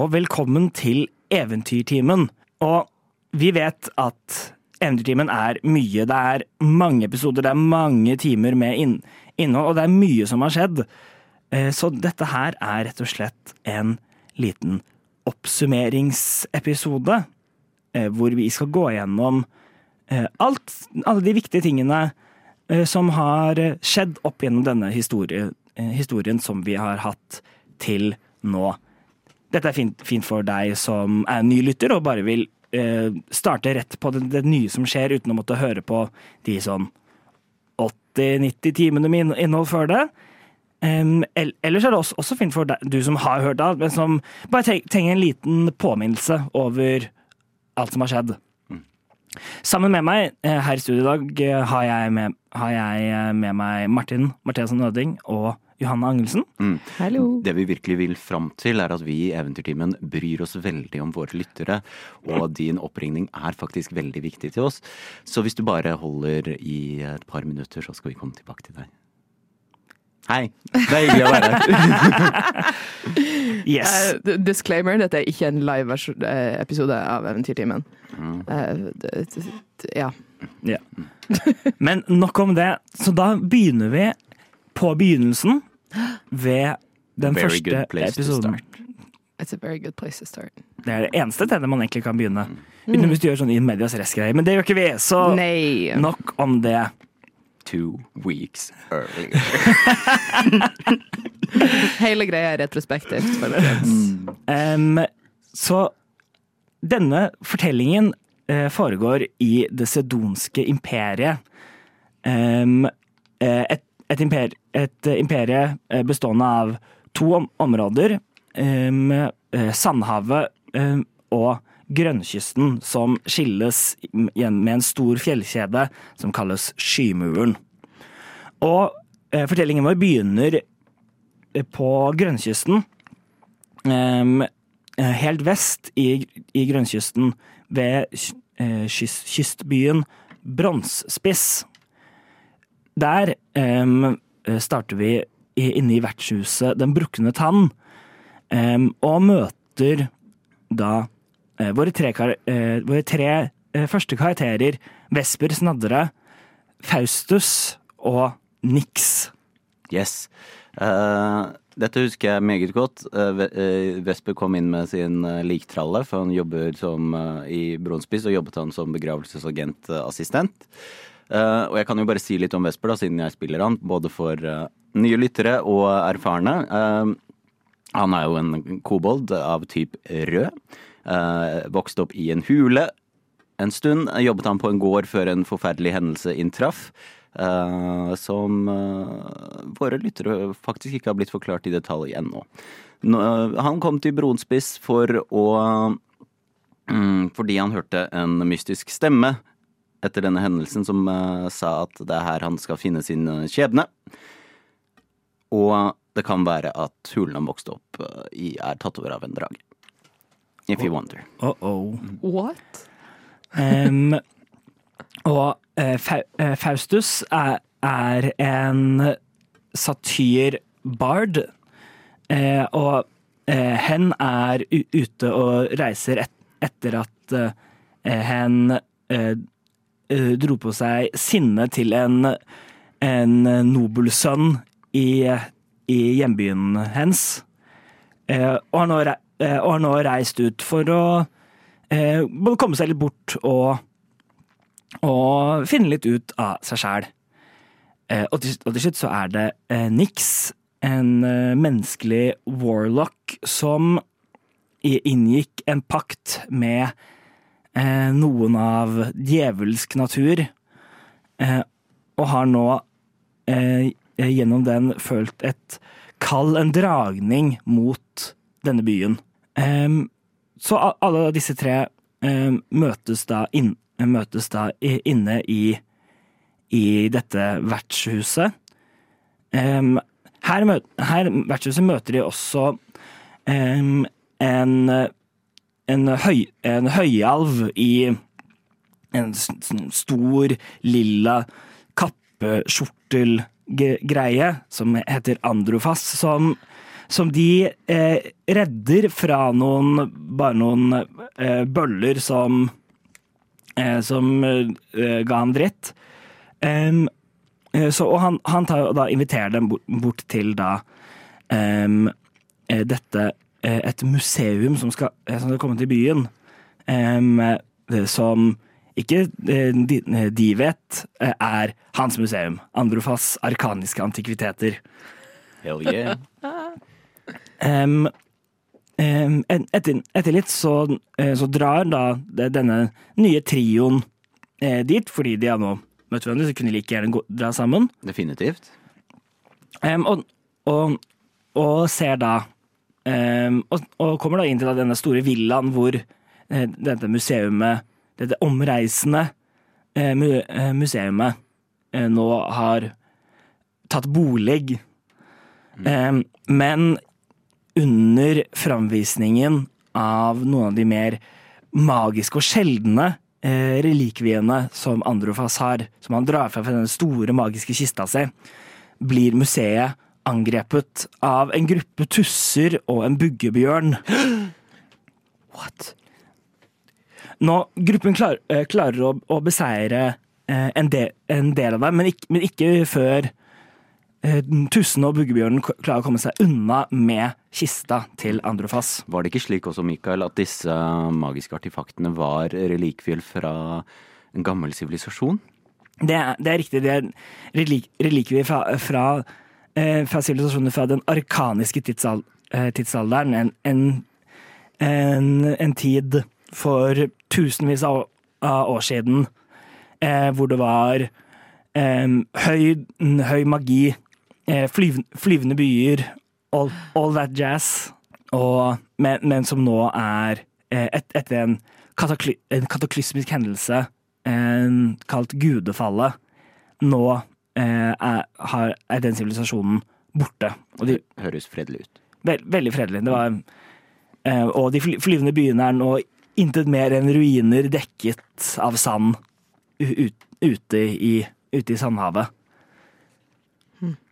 Og velkommen til Eventyrtimen. Og vi vet at Eventyrtimen er mye. Det er mange episoder, det er mange timer med inn innhold, og det er mye som har skjedd. Eh, Så dette her er rett og slett en liten oppsummeringsepisode, eh, hvor vi skal gå gjennom eh, alt, alle de viktige tingene som har skjedd opp gjennom denne historie, eh, historien som vi har hatt til nå. Dette er fint, fint for deg som er ny lytter og bare vil eh, starte rett på det, det nye som skjer, uten å måtte høre på de sånn 80-90 timene med inn- innhold før det. Um, ellers er det også, også fint for deg, du som har hørt alt, men som bare trenger en liten påminnelse over alt som har skjedd. Sammen med meg eh, her i studio i dag eh, har jeg med, har jeg eh, med meg Martin Martinsen Nøding og Johanne Angelsen. Hallo. Det vi virkelig vil fram til, er at vi i Eventyrtimen bryr oss veldig om våre lyttere. Og din oppringning er faktisk veldig viktig til oss. Så hvis du bare holder i et par minutter, så skal vi komme tilbake til deg. Hei. Det er hyggelig å være her. Yes. Uh, disclaimer, dette er ikke en live eh, episode av Eventyrtimen. Eh, det- ja. Ja. Men nok om det. Så da begynner vi på begynnelsen ved den Very første episoden. It's a very good place to start. Det er det eneste stedet man egentlig kan begynne. Utenom hvis du gjør sånn i medias rest-greier, men det gjør ikke vi. Så Nei. nok om det. Two weeks earlier. Hele greia er retrospektivt. Mm. Um, så denne fortellingen uh, foregår i det sedonske imperiet. Eh, et, et, imper, et eh, imperie eh, bestående av to områder. eh, Sandhavet og grønnkysten, som skilles med en stor fjellkjede som kalles Skymuren. Og fortellingen vår begynner på grønnkysten. Helt vest i, i grønnkysten ved kyst, kystbyen Bronsspiss. Der eh, starter vi inne i vertshuset Den brukne tann, um, og møter da uh, våre tre, kar uh, våre tre uh, første karakterer. Vesper Snadre, Faustus og Nix. Yes. Dette husker jeg meget godt. Vesper kom inn med sin liktralle, for han jobber som i Bronspiss, og jobbet han som begravelsesagentassistent. Eh, og jeg kan jo bare si litt om Vesper, da, siden jeg spiller han, både for eh, nye lyttere og erfarne. Eh, han er jo en kobold av typ rød. Uh, vokste opp i en hule. En stund jobbet han på en gård før en forferdelig hendelse inntraff. Uh, som uh, våre lyttere faktisk ikke har blitt forklart i detalj ennå. Nå, eh, han kom til Bronspiss for å mm, Fordi han hørte en mystisk stemme etter denne hendelsen som eh, sa at det er her han skal finne sin eh, skjebne. Og det kan være at hulen han vokste opp eh, i, er tatt over av en drage. If you wonder. Oh -oh. What? um, og uh, Fa uh, Faustus er, er en satyr-bard, eh, og eh, hen er u ute og reiser et etter at hen dro på seg sinne til en, en nobelsønn i, i hjembyen hens, eh, og, har nå, eh, og har nå reist ut for å eh, både komme seg litt bort og, og finne litt ut av seg sjæl. Eh, og, til, og til slutt så er det eh, Nix, en eh, menneskelig warlock, som inngikk en pakt med eh, noen av djevelsk natur, eh, og har nå eh, gjennom den følt et kall, en dragning mot denne byen. Så alle disse tre møtes da, inn, møtes da inne i, i dette vertshuset. Her, her vertshuset møter de også en, en, høy, en høyalv i en stor, lilla kappeskjortelgreie som heter Androfas, som, som de eh, redder fra noen bare noen eh, bøller som eh, som eh, ga ham dritt. Eh, så, og han, han tar, da inviterer dem bort, bort til da eh, dette Et museum som skal, eh, som skal komme til byen. Eh, som ikke eh, de, de vet eh, er hans museum. Androfas arkaniske antikviteter. Hell yeah. Um, um, etter, etter litt så, eh, så drar da denne nye trioen eh, dit, fordi de har nå møtt hverandre, så kunne de like gjerne gå, dra sammen. Definitivt. Um, og, og, og ser da em, og, og kommer da inn til da denne store villaen hvor eh, dette museumet, dette omreisende eh, mu, eh, museumet, eh, nå har tatt bolig. Mm. men under framvisningen av noen av de mer magiske og sjeldne relikviene som Androfas har, som han drar fra fra den store magiske kista si, blir museet angrepet av en gruppe tusser og en buggebjørn. What? Nå, gruppen klar, eh, klarer å, å beseire eh, en, del, en del av dem, men ikke, men ikke før eh, tussene og buggebjørnen klarer å komme seg unna med kista til Androfas. Var det ikke slik også, Mikael, at disse magiske artefaktene var relikvier fra en gammel sivilisasjon? Det det er riktig. Det er relik, relikvier fra, fra, fra sivilisasjoner fra den arkaniske tidsal, eh, tidsalderen. En, en, en, en tid for tusenvis av, år siden eh, hvor det var eh, høy, høy magi, eh, flyv, flyvende byer, all, all that jazz, og, men, men som nå er eh, et, etter en, katakly, kataklysmisk hendelse eh, kalt gudefallet, nå eh, er, har, er den sivilisasjonen borte. Og de, Høres fredelig ut. Veld, veldig fredelig. Det var, eh, og de flyvende byene er nå intet mer enn ruiner dekket av sand ut, ute, i, ute i Sandhavet.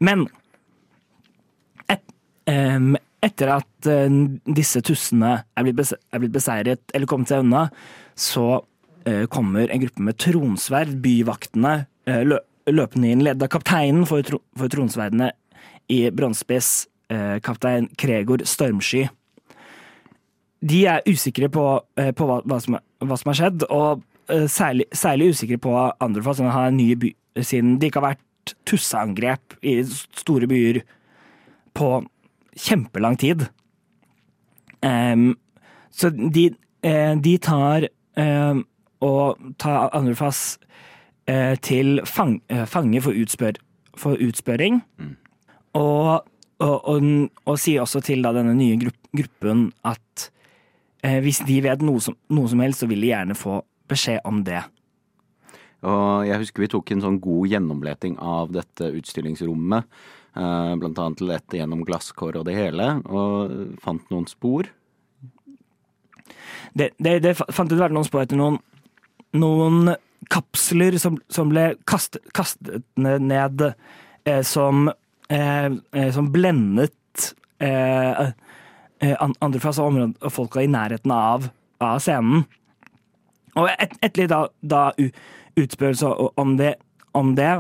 Men et, etter at eh, disse tussene er blitt, bese, er blitt beseiret eller kommet seg unna, så eh, kommer en gruppe med tronsverd, byvaktene, eh, lø, løpende inn, ledet av kapteinen for, tro, for tronsverdene i bronsespiss, eh, kaptein Kregor Stormsky. De er usikre på, eh, på hva, hva, som, hva som har skjedd, og eh, særlig, særlig usikre på Androfas, siden, har en ny by, siden det ikke har vært tusseangrep i store byer på kjempelang tid. Um, så de, eh, de tar em, og tar Androfas eh, til fang, eh, fange for, utspør, for utspørring. Og, og, og, og sier også til da, denne nye grupp, gruppen at eh, hvis de vet noe som, noe som helst, så vil de gjerne få beskjed om det. Og jeg husker vi tok en sånn god gjennomleting av dette utstillingsrommet. eh, Blant annet lette gjennom glasskår og det hele, og fant noen spor. Det, det, det fant ut å være noen spor etter noen, noen kapsler som, som ble kastet, kastet ned eh, som, eh, eh, som blendet eh, eh, andre fra området og folka i nærheten av, av scenen. Og et, etter da, da utspørrelse om det, om det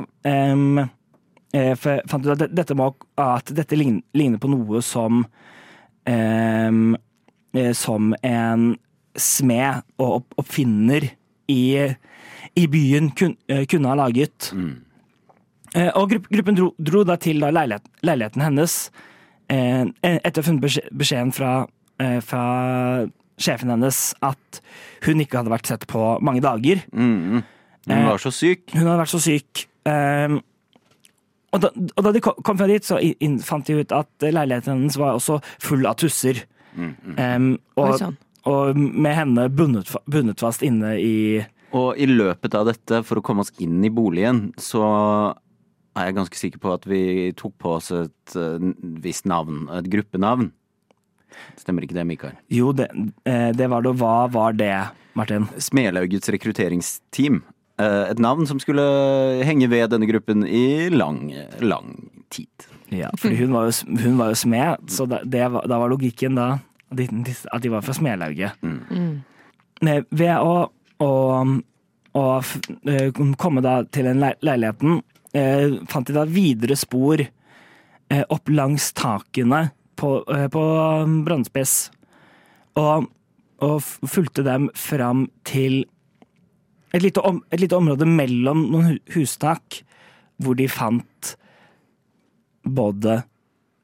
jeg fant ut at dette, må, at dette ligner, ligner på noe som eh, som en smed og oppfinner i, i byen kun, eh, kunne ha laget. Eh, Og gruppen dro, dro da til da leilighet, leiligheten hennes eh, etter å ha funnet beskjeden fra, eh, fra sjefen hennes at hun ikke hadde vært sett på mange dager. Mm. Hun var så syk. Hun hadde vært så syk. ehm, og, da, og da de kom fra dit, så fant de ut at leiligheten hennes var også full av tusser. Mm, mm. Um, og, sånn? og med henne bundet, bundet fast inne i Og i løpet av dette, for å komme oss inn i boligen, så er jeg ganske sikker på at vi tok på oss et eh, visst navn, et gruppenavn. Stemmer ikke det, Mikael? Jo, det, eh, det var det. Hva var det, Martin? Smelaugets rekrutteringsteam. Eh, Et navn som skulle henge ved denne gruppen i lang, lang tid. Ja, for hun var jo, hun var jo smed, så da, det var, da var logikken da at de, var fra smedlauget. Mm. Ved å, å, og eh, komme da til den leiligheten, eh, fant de da videre spor eh, opp langs takene på, på Brannspiss. Og, og fulgte dem fram til et lite, om, et lite område mellom noen hustak, hvor de fant både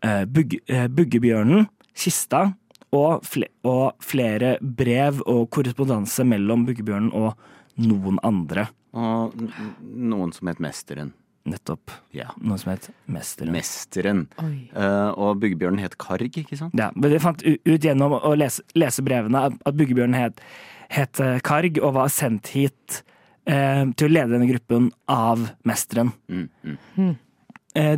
eh, Buggebjørnen, kista, og, fle, og flere brev og korrespondanse mellom Buggebjørnen og noen andre. Og noen som het Mesteren. Nettopp. Ja. Noe som het Mesteren. Mesteren. Eh, og byggebjørnen het Karg, ikke sant? Ja, men vi fant ut gjennom å lese, lese brevene at, Byggebjørnen Buggebjørnen het, het eh, Karg og var sendt hit uh, til å lede denne gruppen av Mesteren. Mm, mm. Eh,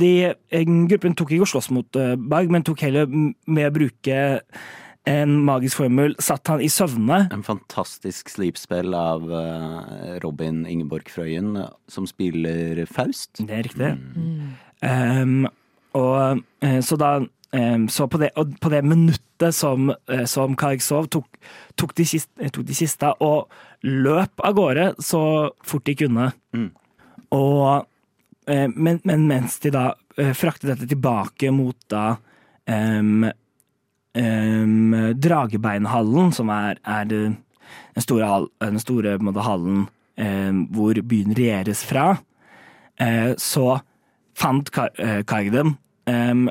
de, eh, gruppen tok ikke å slåss mot Berg, men tok heller med å bruke en magisk formel, satt han i søvne. En fantastisk slipspill av eh, Robin Ingeborg Frøyen, eh, som spiller Faust. Det er riktig. Um, og eh, så da em, Så på det, på det minuttet som, eh, som Karg sov, tok, tok, de kist, eh, tok de kista og løp av gårde så fort de kunne. Mm. Og eh, men, men mens de da eh, fraktet dette tilbake mot da um, um, Dragebeinhallen, som er, er den store, hall- den store måte, hallen um, hvor byen regjeres fra, uh, så fant Kar- eh, Karg dem em,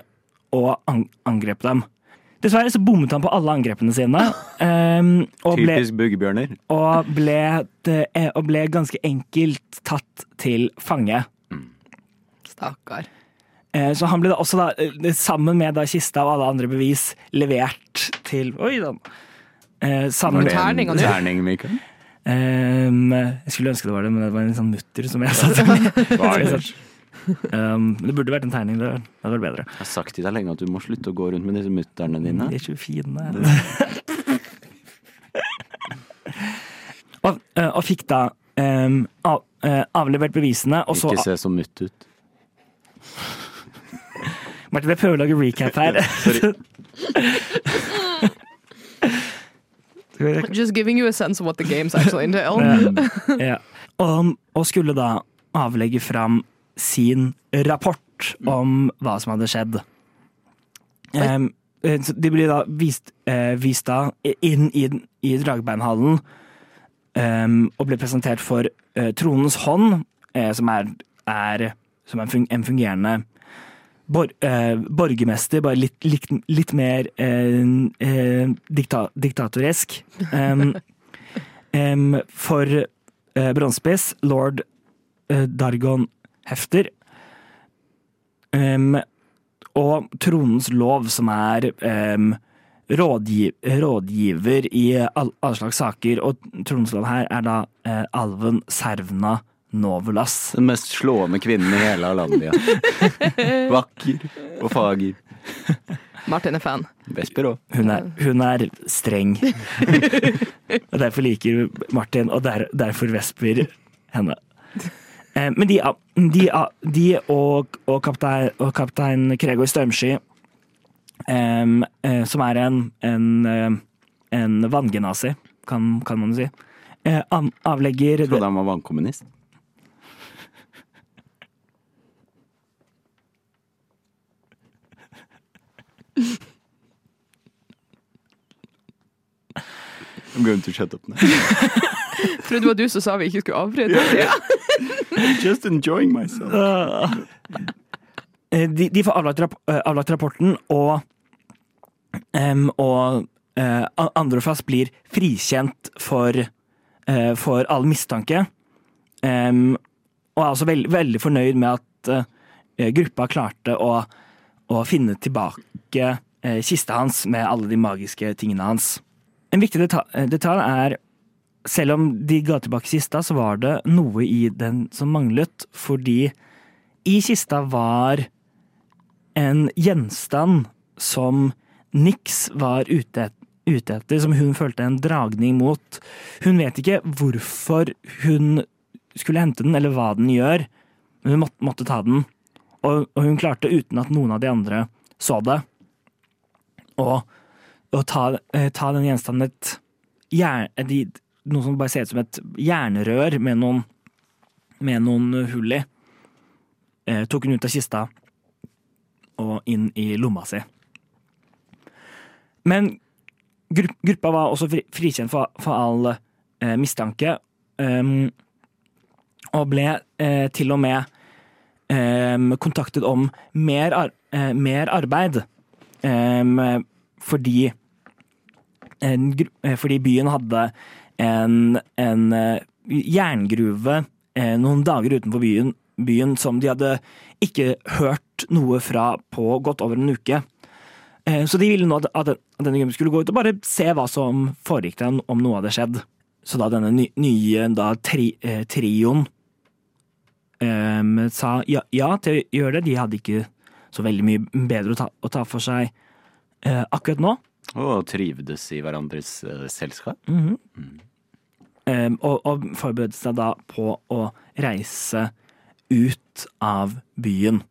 og an angrep dem. Dessverre så bommet han på alle angrepene sine, Um, ble, Typisk bugebjørner. og, ble, eh, og ble ganske enkelt tatt til fange. Stakkar. Eh, Så han ble da også, da, eh, sammen med da kista og alle andre bevis, levert til Oi da. Eh, sammen med det terning, terning, Mikael. Um, Jeg skulle ønske det var det, men det var en sånn mutter som jeg satte. um, det burde vært en tegning. Det hadde vært bedre. Jeg har sagt til deg lenge at du må slutte å gå rundt med disse mutterne dine. De er ikke fine. og, og fikk da um, av, uh, avlevert bevisene, og så Ikke se så mutt ut. Martin, jeg prøver å lage recap her. Just giving you a sense of what the games actually entail. ja. og, og skulle da avlegge fram sin rapport om hva som hadde skjedd. Så de blir da vist, uh, vist da inn i, i Dragbeinhallen um, og blir presentert for uh, Tronens hånd, uh, som er, er som en fungerende bor, eh, borgermester, bare litt, litt, litt mer eh, eh, dikta diktatorisk. Um, um, for eh, Bronsespiss, lord eh, Dargon Hefter. Um, og Tronens lov, som er em, rådgi rådgiver i all, alle slags saker. Og Tronens lov her er da eh, alven Servna Novelas. Den mest slående kvinnen i hele Alandia. Vakker og fager. Martin er fan. Vesper òg. Hun hun er streng. og derfor liker Martin, og der, derfor Vesper henne. Eh, Men de, de, de og, og, kaptein, og kaptein Kregor Stormsky, em, eh, som er en, en, eh, en vanngenasi, kan, kan man si, eh, avlegger Trodde han var vannkommunist. I'm going to shut up now. Trodde det var du som sa vi ikke skulle avbryte. Yeah. Just enjoying myself. Eh, de, de får avlagt, rapp, eh, avlagt rapporten, og, um, og uh, A- Androfas blir frikjent for, uh, for all mistanke. Um, og er altså veld, veldig fornøyd med at uh, gruppa klarte å, å finne tilbake eh, kista hans med alle de magiske tingene hans. En viktig eh, detalj er selv om de ga tilbake kista, så var det noe i den som manglet, fordi i kista var en gjenstand som Nix var ute, ute etter, som hun følte en dragning mot. Hun vet ikke hvorfor hun skulle hente den, eller hva den gjør, men hun måtte, måtte ta den. Og, og hun klarte uten at noen av de andre så det, å, å ta, eh, ta den gjenstanden et jern, noe som bare ser ut som et jernrør med noen, med noen hull i. Eh, tok hun ut av kista og inn i lomma si. Men gruppa var også frikjent for, for all eh, mistanke, Um, og ble eh, til og med kontaktet om mer, ar eh, mer arbeid. Fordi eh, fordi byen hadde en, en eh, jerngruve noen dager utenfor byen, byen som de hadde ikke hørt noe fra på godt over en uke. Så de ville nå at denne gruppen skulle gå ut og bare se hva som foregikk der, om noe hadde skjedd. Så da denne nye da, tri, trioen eh, sa ja, ja til å gjøre det, de hadde ikke så veldig mye bedre å ta, å ta for seg uh, akkurat nå. Og trivdes i hverandres uh, selskap. Um, og, og forberedte seg da på å reise ut av byen.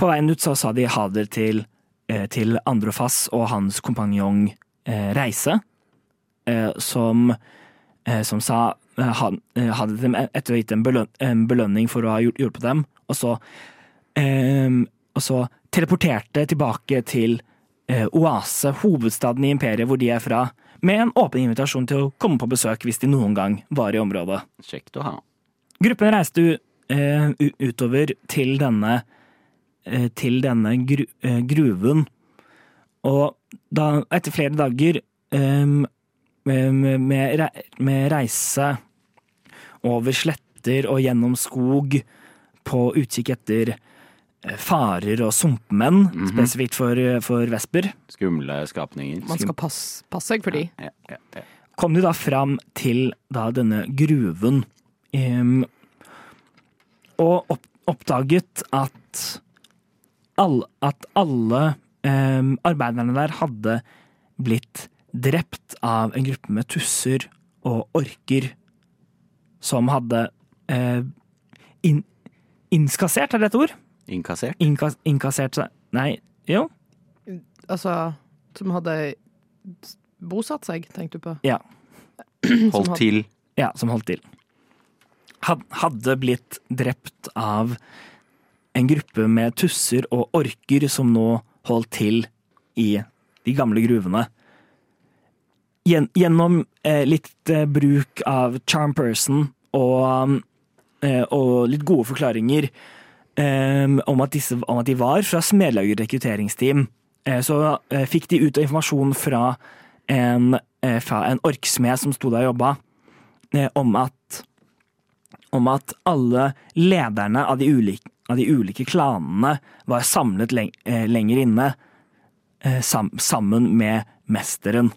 På veien ut så sa de ha det til, uh, til Androfass og hans kompanjong Reise, som, som sa hadde dem etter å ha gitt en, beløn, en belønning for å ha hjul- hjulpet dem, og så, um, og så teleporterte tilbake til uh, Oase, hovedstaden i imperiet hvor de er fra, med en åpen invitasjon til å komme på besøk hvis de noen gang var i området. Kjekt å ha. Gruppen reiste uh, utover til denne, uh, til denne gru, eh, gruven, og da, etter flere dager eh, med, med, med reise over sletter og gjennom skog på utkikk etter eh, farer og sumpmenn, spesifikt for, for vesper, Skumle skapninger. Man skal passe, passe seg for de. Ja, ja, ja. kom de da fram til da denne gruven. um, og opp, oppdaget at, all, at alle um, arbeiderne der hadde blitt drept av en gruppe med tusser og orker som hadde eh, in, innskassert, er det et ord? Innkassert? Innkas, innkassert seg Nei, jo. Altså, som hadde bosatt seg, tenkte du på. Ja. Holdt til. Ja, som holdt til. Hadde blitt drept av en gruppe med tusser og orker som nå holdt til i de gamle gruvene. Gjen, gjennom eh, litt eh, bruk av charm person og, eh, og litt gode forklaringer om, at disse, om at de var fra Smedlager rekrutteringsteam, så fikk de ut informasjon fra en, fra en orksmed som sto der og jobba, om at, om at alle lederne av de ulike, av de ulike klanene var samlet lenger inne, sammen med mesteren.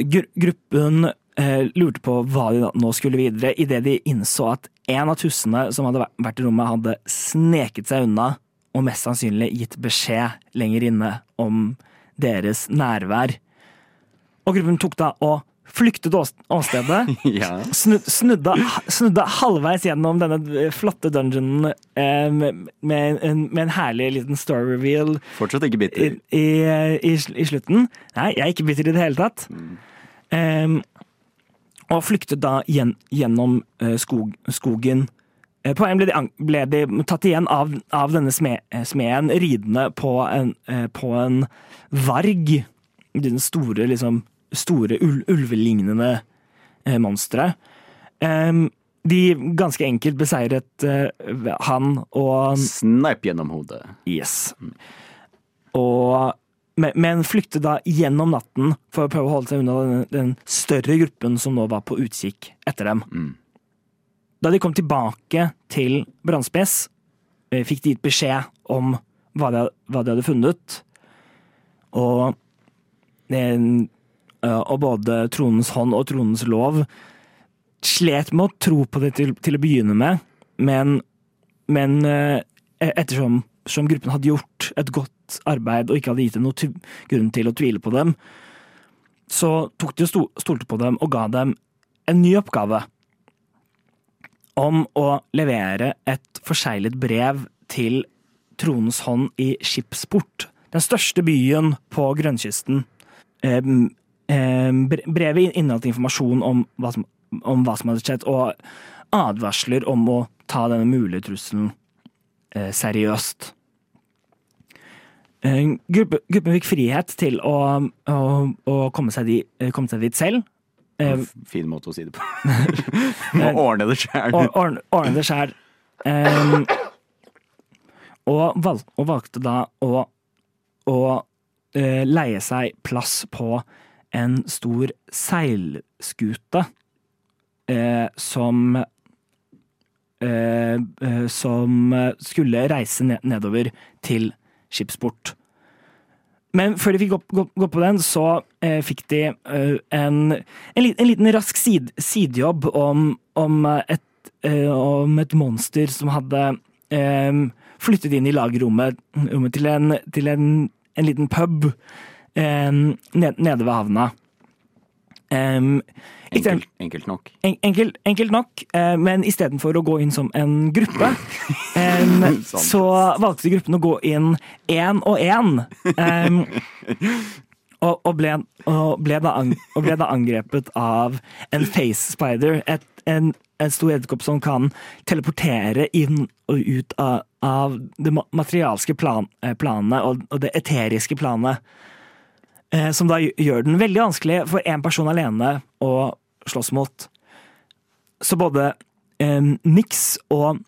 Gru, gruppen eh, lurte på hva de nå skulle videre, idet de innså at en av tussene som hadde vært i rommet, hadde sneket seg unna og mest sannsynlig gitt beskjed lenger inne om deres nærvær. Og gruppen tok da og flyktet ås- åstedet. Ja. Snu, snudde, snudde halvveis gjennom denne flotte dungeonen eh, med, med, en, med en herlig liten story reveal Fortsatt ikke i, bitter. i, i, i slutten. Nei, jeg er ikke bitter i det hele tatt. Em, og flyktet da gjen, gjennom eh, skog, skogen. Eh, På en ble de, ble de tatt igjen av, av denne eh, smeden ridende på en, eh, på en varg. Den store, liksom, store ul, ulvelignende eh, monsteret. Em, de ganske enkelt beseiret eh, han og Sneip gjennom hodet. Yes. Og, men, flyktet da gjennom natten for å prøve å holde seg unna den, den større gruppen som nå var på utkikk etter dem. Mm. Da de kom tilbake til Brannspes, eh, fikk de gitt beskjed om hva de, hva de hadde funnet. Og, og både Tronens hånd og Tronens lov slet med å tro på det til, til å begynne med, men, men eh, ettersom som gruppen hadde gjort et godt arbeid og ikke hadde gitt dem noen grunn til å tvile på dem, så tok de og sto, stolte på dem og ga dem en ny oppgave. om å levere et forseglet brev til tronens hånd i Skipsport, den største byen på grønnkysten. Eh, eh, brevet inneholdt informasjon om hva, som, om hva som hadde skjedd, og advarsler om å ta denne mulige trusselen eh, seriøst. Eh, gruppe, gruppen fikk frihet til å, å, å komme, seg di, eh, komme seg dit selv. Eh, Fin måte å si det på. Må ordne det sjæl. or- ordne, ordne det sjæl. Um, og, valg, og valgte da å, å eh, leie seg plass på en stor seilskute eh, som eh, eh, Som skulle reise nedover til skipsport. Men før de fikk gå, på den, så eh, fikk de eh, en, en, en liten rask sid, sidejobb om, om, et, eh, om et monster som hadde flyttet inn i lagerrommet til, en, til en, en liten pub nede ved havna. Um, Enkelt, enkelt nok. en, enkelt, enkelt nok, eh, men istedenfor å gå inn som en gruppe, em, så valgte gruppen å gå inn én og én. og, og, ble, og, ble da og ble da angrepet av en face spider, et, en, en stor edderkopp som kan teleportere inn og ut av, av det materialske plan, eh, planet og, og det eteriske planet. Eh, som da gjør den veldig vanskelig for én person alene å slåss mot. Så både eh, Nix og,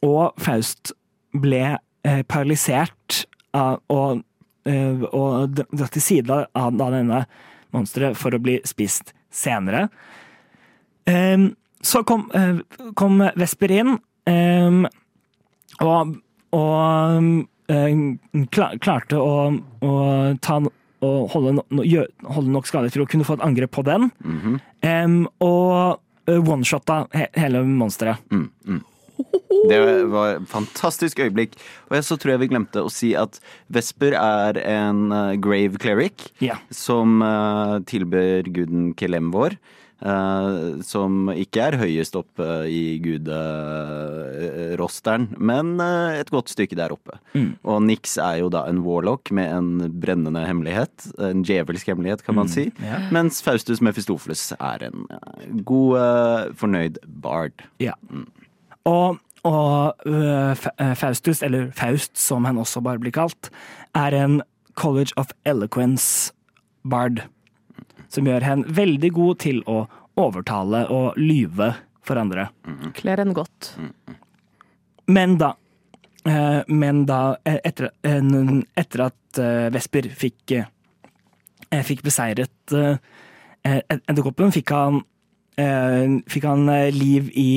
og Faust ble eh, paralysert av, og, eh, og dratt til side av, av denne monsteret for å bli spist senere. Eh, så kom, eh, kom Vesper inn, eh, og, og eh, klarte å, å ta og holde, no, holde nok skade til å kunne få et angrep på den. Mm -hmm. um, og one-shotta he hele monsteret. Mm, mm. Det var et fantastisk øyeblikk. Og jeg så tror jeg vi glemte å si at Vesper er en grave cleric Ja. som tilber guden Kelem vår. Eh, som ikke er høyest oppe i guderosteren, men eh, et godt stykke der oppe. Mm. Og Nix er jo da en warlock med en brennende hemmelighet. En djevelsk hemmelighet, kan man si. Mm. ja. Mens Faustus Mephistopheles er en eh, god, fornøyd bard. Ja. Og, og uh, Faustus, eller Faust som han også bare blir kalt, er en College of Eloquence-bard. Som gjør henne veldig god til å overtale og lyve for andre. Kler henne godt. Men da eh, Men da, eh, etter, etter at eh, Vesper fikk eh, Fikk beseiret eh, edderkoppen, fikk han eh, Fikk han eh, liv i,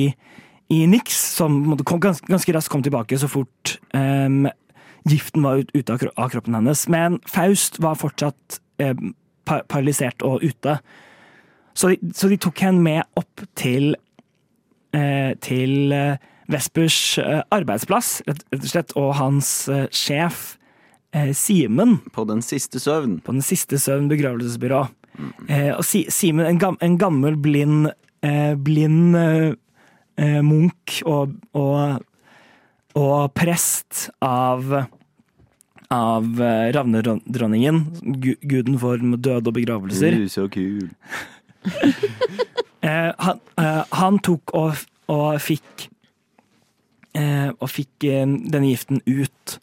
i Nix, som kom, ganske, ganske raskt kom tilbake så fort um, giften var ut, ute av, kro- av kroppen hennes. Men Faust var fortsatt eh, pa paralysert og ute. Så de, så de tok henne med opp til eh, til eh, Vespers eh, arbeidsplass, rett, og slett, og hans eh, sjef Simen På den siste søvn. på den siste søvn begravelsesbyrå. Eh, og si, Simen, en, gam, en gammel blind, blind munk og, og, og prest av av eh, ravnedronningen, guden for død og begravelser. Du, så kul. Eh, han, eh, han tok og, og fikk Og fikk denne giften ut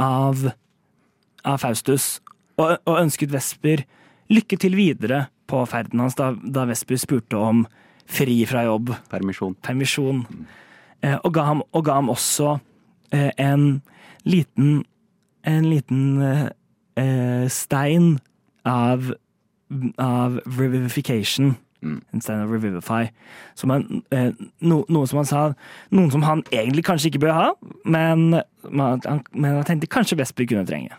av, av Faustus, og, og ønsket Vesper lykke til videre på ferden hans da, da Vesper spurte om fri fra jobb, Permisjon. permisjon, og, ga ham, og ga ham også en liten en liten eh, eh, stein av, av revivification. Mm. En stein av revivify. Som han, eh, no, noe som han sa Noen som han egentlig kanskje ikke bør ha, men, man, han, men han tenkte kanskje Vestby kunne trenge.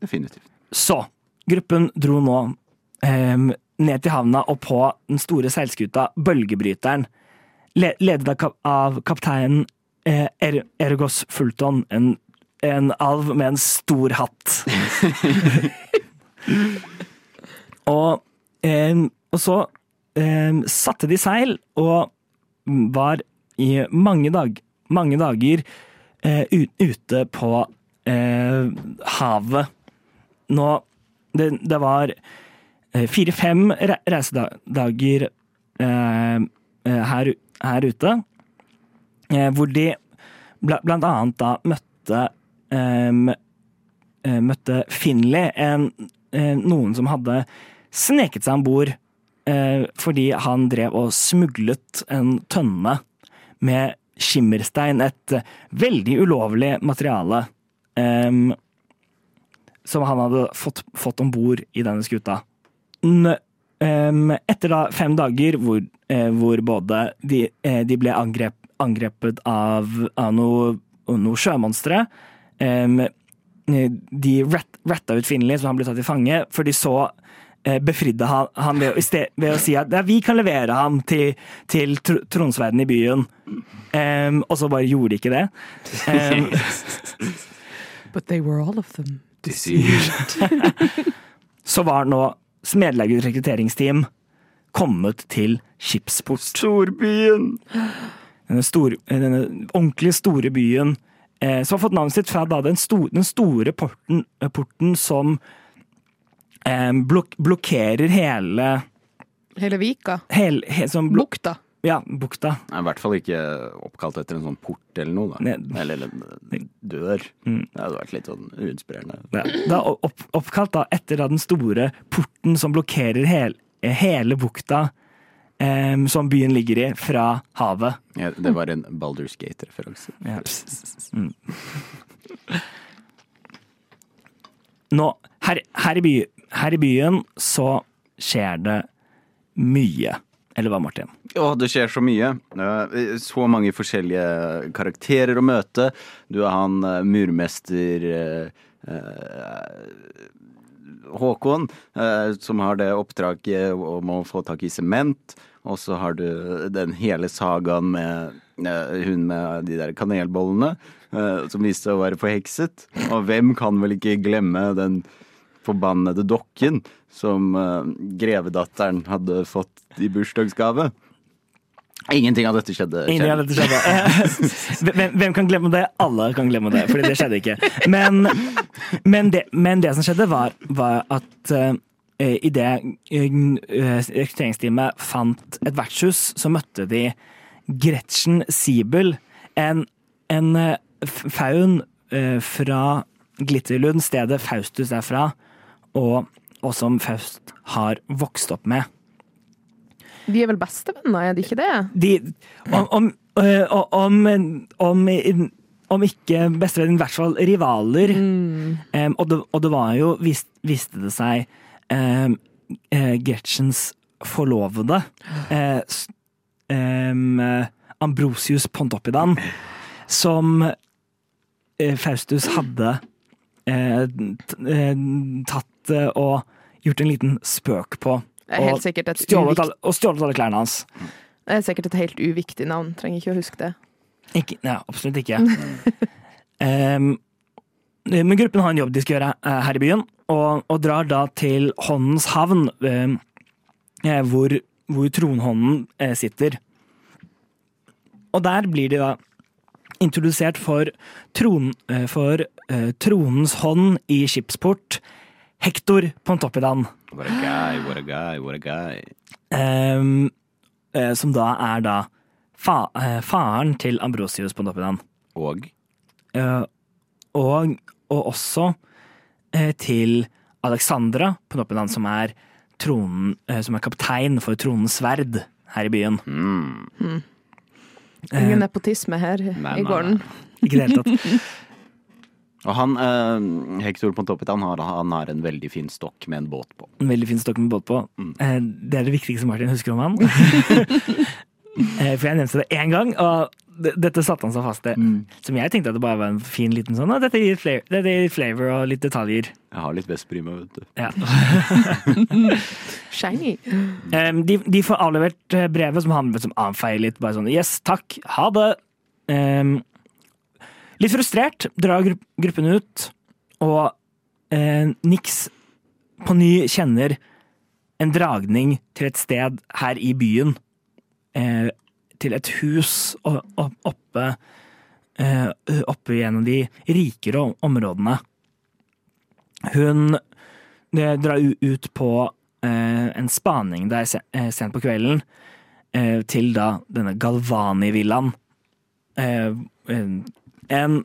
Definitivt. Så, gruppen dro nå em, ned til havna og på den store seilskuta Bølgebryteren, ledet av, kap av kapteinen eh, er Ergos Fulton, en, en alv med en stor hatt. og, eh, og så eh, satte de seil og var i mange, dag, mange dager eh, ute på eh, havet. Nå Det, det var eh, fire-fem re reisedager eh, her, her ute, hvor de bl blant annet da møtte møtte Finley, en, eh, noen som hadde sneket seg om bord eh, fordi han drev og smuglet en tønne med skimmerstein, et eh, veldig ulovlig materiale em, som han hadde fått, fått om bord i denne skuta. N etter da fem dager hvor, eh, hvor både de, eh, de ble angrep, angrepet av, av noe, noe sjømonstre De rat, ratta ut Finley, så han ble tatt til fange, for de så eh, befridde han, han ved, sted, ved å si at ja, vi kan levere ham til, til tr tronsverden i byen. Um, og så bare gjorde de ikke det. Um, But they were all of them. så var nå Smedlaget rekrutteringsteam kommet til Skipsport. Storbyen! Denne, stor, denne ordentlig store byen eh, som har fått navnet sitt fra da, den, sto, den store porten, eh, porten som eh, blok blokkerer hele, Hele Vika. hele he, Bukta. Ja, bukta. Nei, I hvert fall ikke oppkalt etter en sånn port eller noe. Da. Eller en dør. Mm. Det hadde vært litt sånn uinspirerende. Ja, er opp, oppkalt da etter da den store porten som blokkerer hel, hele bukta eh, som byen ligger i, fra havet. Ja, det var en Baldur's Gate-referanse. Ja. Mm. Nå, her, her, i by, her i byen så skjer det mye. Eller hva, Martin? Å, det skjer så mye. Så mange forskjellige karakterer å møte. Du har han eh, murmester eh, eh, Håkon, eh, som har det oppdraget om å få tak i sement. Og så har du den hele sagaen med eh, hun med de der kanelbollene, eh, som viste seg å være forhekset. Og hvem kan vel ikke glemme den forbannede dokken som eh, grevedatteren hadde fått i bursdagsgave. Ingenting av dette skjedde. Ingenting av dette skjedde. hvem, hvem kan glemme det? Alle kan glemme det, fordi det skjedde ikke. Men, men, det, men det som skjedde, var, var at idet rekrutteringsteamet fant et vertshus, så møtte de Gretchen Siebel, en, en eh, faun eh, fra Glitterlund, stedet Faustus er fra, og, og som Faust har vokst opp med. De er vel bestevenner, er de ikke det? de, om, om, om, om, om ikke bestevenner, i hvert fall rivaler. Em, og, det, og det var jo, vis, viste det seg, eh, Gretchens forlovede, eh, s- em, eh, Ambrosius Pontoppidan, som eh, Faustus hadde eh, eh, tatt eh, og gjort en liten spøk på. Og stjålet alle, og stjålet alle klærne hans. Det er sikkert et helt uviktig navn. Trenger ikke å huske det. Ikke, ja, absolutt ikke. um, men gruppen har en jobb de skal gjøre eh, her i byen, og, og drar da til Håndens havn, eh, hvor, hvor tronhånden eh, sitter. Og der blir de da introdusert for, tron, eh, for eh, tronens hånd i skipsport, Hector Pontoppidan. What a guy, what a guy, what a guy. Em, eh, som da er da fa, eh, faren til Ambrosius Pontoppidan. Og Eh, og, og også eh, til Alexandra Pontoppidan, som er, tronen, eh, som er kaptein for tronens sverd her i byen. mm, Ingen nepotisme her nei, i gården. Ikke i det hele tatt. Og han, eh, Hector Pontoppidan, har, han har en veldig fin stokk med en båt på. En veldig fin stokk med båt på. Mm. Eh, det er det viktigste Martin husker om han. Eh, For jeg nevnte det én gang, og dette satte han seg fast til. Som jeg tenkte at det bare var en fin liten sånn Dette gir flavor, dette gir flavor og litt detaljer. Jeg har litt Vestprima, vet du. Ja. Shiny. Um, de, de får avlevert eh, brevet som han liksom avfeier litt. Bare sånn Yes, takk, ha det. Um, litt frustrert drar grupp, gruppen ut, og uh, Nix på ny kjenner en dragning til et sted her i byen. Eh, til et hus oppe, eh, oppe i en av de rikere områdene. Hun drar ut på eh, en spaning der eh, sent på kvelden, eh, til da denne Galvani-villaen. Eh, en- en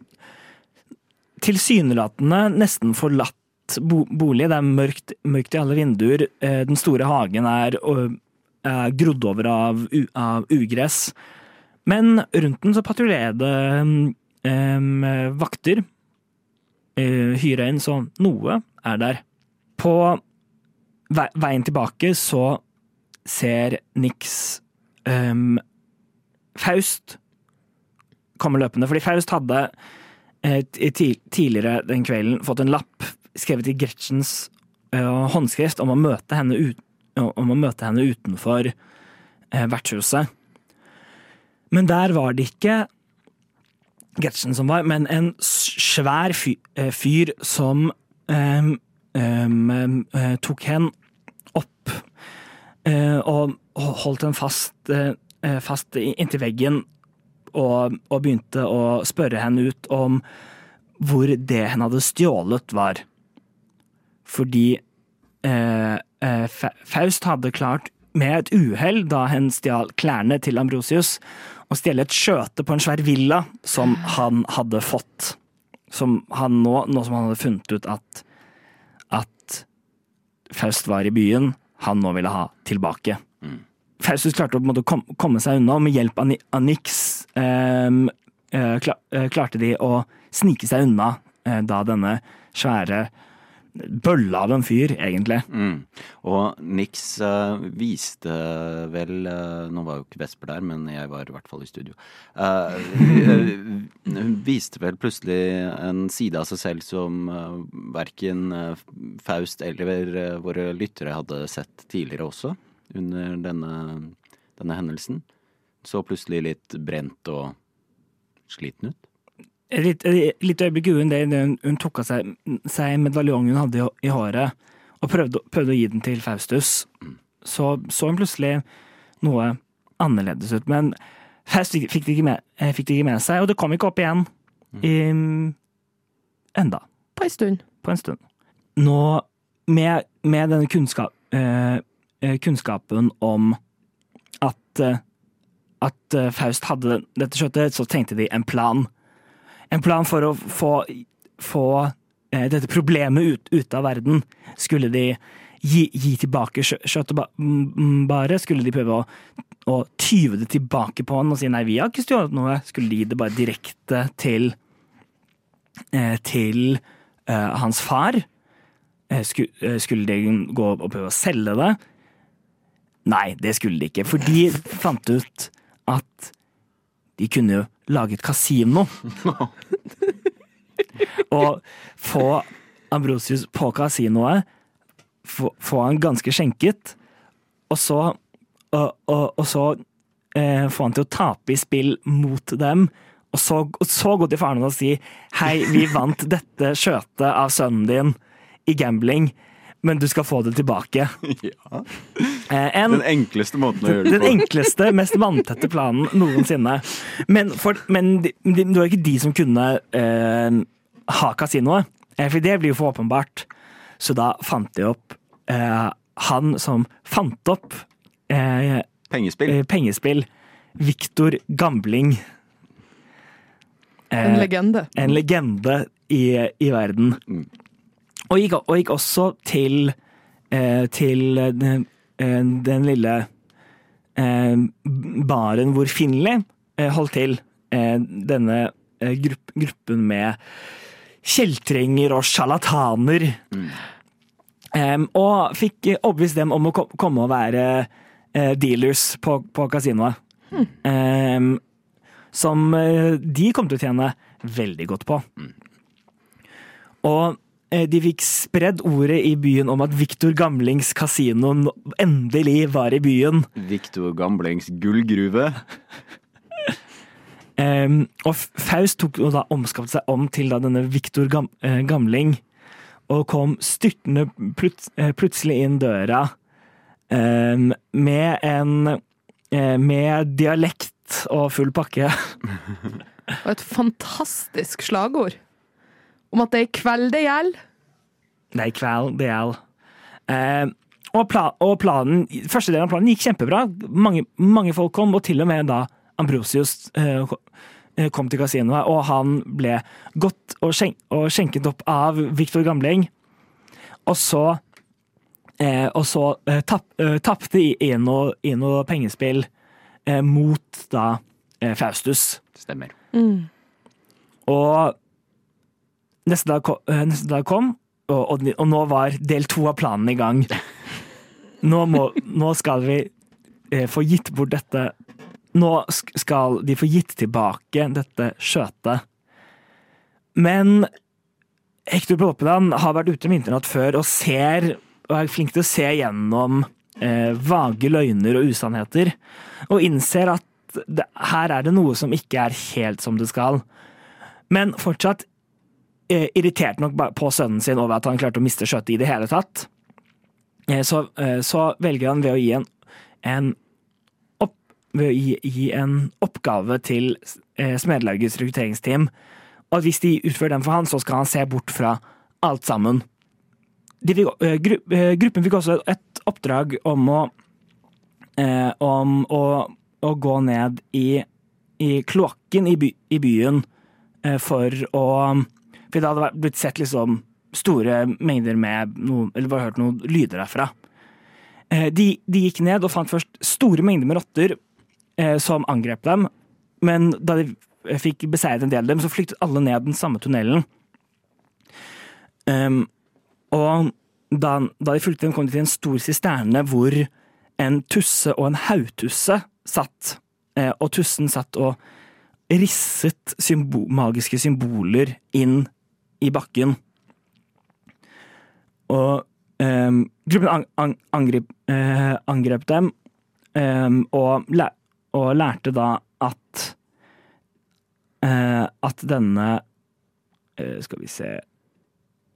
tilsynelatende nesten forlatt bo bolig. Det er mørkt, mørkt i alle vinduer. Den store hagen er grodd over av, av ugress. Men rundt den så patruljerer det em, vakter. Uh, hyra inn, så noe er der. På ve veien tilbake så ser Nix em, Faust komme løpende. Fordi Faust hadde eh, tidligere den kvelden fått en lapp skrevet i Gretchens eh, håndskrift om å møte henne, ut, om å møte henne utenfor eh, vertshuset. Men der var det ikke Gretchen som var, men en svær fyr, eh, som um, eh, tok henne opp uh, og holdt henne fast, eh, fast inntil veggen og, og begynte å spørre henne ut om hvor det henne hadde stjålet var. Fordi Fa- Faust hadde klart med et uhell da hen stjal klærne til Ambrosius, å stjele et skjøte på en svær villa som han hadde fått. Som han nå, nå som han hadde funnet ut at, at Faust var i byen, han nå ville ha tilbake. Faustus klarte å måte, kom, komme seg unna, og med hjelp av av Nix ehm, eh, eh, klarte de å snike seg unna eh, da denne svære bølla av en fyr, egentlig. Mm. Og Nix uh, viste vel uh, Nå var jo ikke Vesper der, men jeg var i hvert fall i studio. Eh, hun viste vel plutselig en side av seg selv som uh, verken Faust eller våre lyttere hadde sett tidligere også, under denne, denne hendelsen. Så plutselig litt brent og sliten ut. Et litt, et lite øyeblikk uen det, hun, hun tok av seg, seg medaljongen hun hadde i, i håret, og prøvde, prøvde å gi den til Faustus. Så så hun plutselig noe annerledes ut. Men Faust fikk det ikke med, eh, fikk det ikke med seg, og det kom ikke opp igjen i, enda. På en stund. på en stund. Nå, med, med denne kunnskap, eh, eh, kunnskapen om at, eh, at Faust hadde dette skjøttet, så tenkte de en plan. En plan for å få, få eh, dette problemet ut, ut av verden. Skulle de gi, gi tilbake kjøttet bare? Skulle de prøve å, å tyve det tilbake på han og si nei, vi har ikke stjålet noe? Skulle de gi det bare direkte til eh, til eh, hans far. Sku, skulle de gå og prøve å selge det? Nei, det skulle de ikke, for de fant ut at de kunne jo lage et kasino. og få Ambrosius på kasinoet, få, få han ganske skjenket, og så, og, og, og så eh, få han til å tape i spill mot dem, og så, og så gå til faren og si hei, vi vant dette skjøtet av sønnen din i gambling, men du skal få det tilbake. Ja. Eh, en, Den enkleste måten å gjøre det den enkleste, mest vanntette planen noensinne. Men, for, men de, de, det var ikke de som kunne eh, ha kasinoet, eh, for det blir jo for åpenbart. Så da fant de opp eh, han som fant opp eh, Pengespill. eh, pengespill, Viktor Gambling. En legende. en legende i, i verden. Mm. Og, gikk, og gikk også til, eh, til den, eh, den lille eh, baren hvor Finley eh, holdt til. Eh, denne eh, grupp, gruppen med kjeltringer og sjarlataner. Eh, og fikk overbevist dem om å komme og være eh, dealers på, på kasinoet. Eh, som eh, de kom til å tjene veldig godt på. Og eh, de fikk spredd ordet i byen om at Viktor Gamlings kasino endelig var i byen. Victor Gamlings gullgruve. um, og Faust tok og da omskapte seg om til da denne Viktor Gam eh, Gamling, og kom styrtende plut eh, plutselig inn døra um, med en eh, med dialekt og full pakke. Og et fantastisk slagord om at det er kveld det gjelder. Det er kveld, det gjelder. Eh, og, pla og planen, første delen av planen gikk kjempebra. Mange, mange folk kom, og til og med da Ambrosius eh, kom til kasinoet, og han ble godt og, skjen og skjenket opp av Viktor Gamling. Og så eh, Og så eh, tap, eh, tapte i noe, pengespill eh, mot da eh, Faustus. Stemmer. Og neste dag, ko- eh, neste dag kom, og, og, nå var del to av planen i gang. Nå, må, nå skal vi eh, få gitt bort dette Nå skal de få gitt tilbake dette skjøtet. Men Hector Påpeland har vært ute med internett før og ser og er flink til å se gjennom eh, vage løgner og usannheter, og innser at det, her er det noe som ikke er helt som det skal. Men fortsatt eh, irritert nok på sønnen sin over at han klarte å miste skjøtet i det hele tatt. Eh, så, eh, så velger han ved å gi en, en ved å gi, gi en oppgave til eh, Smedlaugets rekrutteringsteam, og hvis de utfører den for han, så skal han se bort fra alt sammen. Fikk, eh, gru, eh, gruppen fikk også et oppdrag om å eh, om å, å gå ned i, i kloakken i, by, i byen eh, for å For det hadde blitt sett liksom store mengder med noe, Eller bare hørt noen lyder derfra. Eh, de, de gikk ned og fant først store mengder med rotter eh, som angrep dem. Men da de fikk beseiret en del av dem, så flyktet alle ned den samme tunnelen. Um, og da, da de fulgte dem, kom de til en stor sisterne hvor en tusse og en haugtusse satt. Eh, og tussen satt og risset symbol, magiske symboler inn i bakken. Og um, gruppen ang ang angrep, uh, angrep dem, um, og, og lærte da at uh, at denne uh, Skal vi se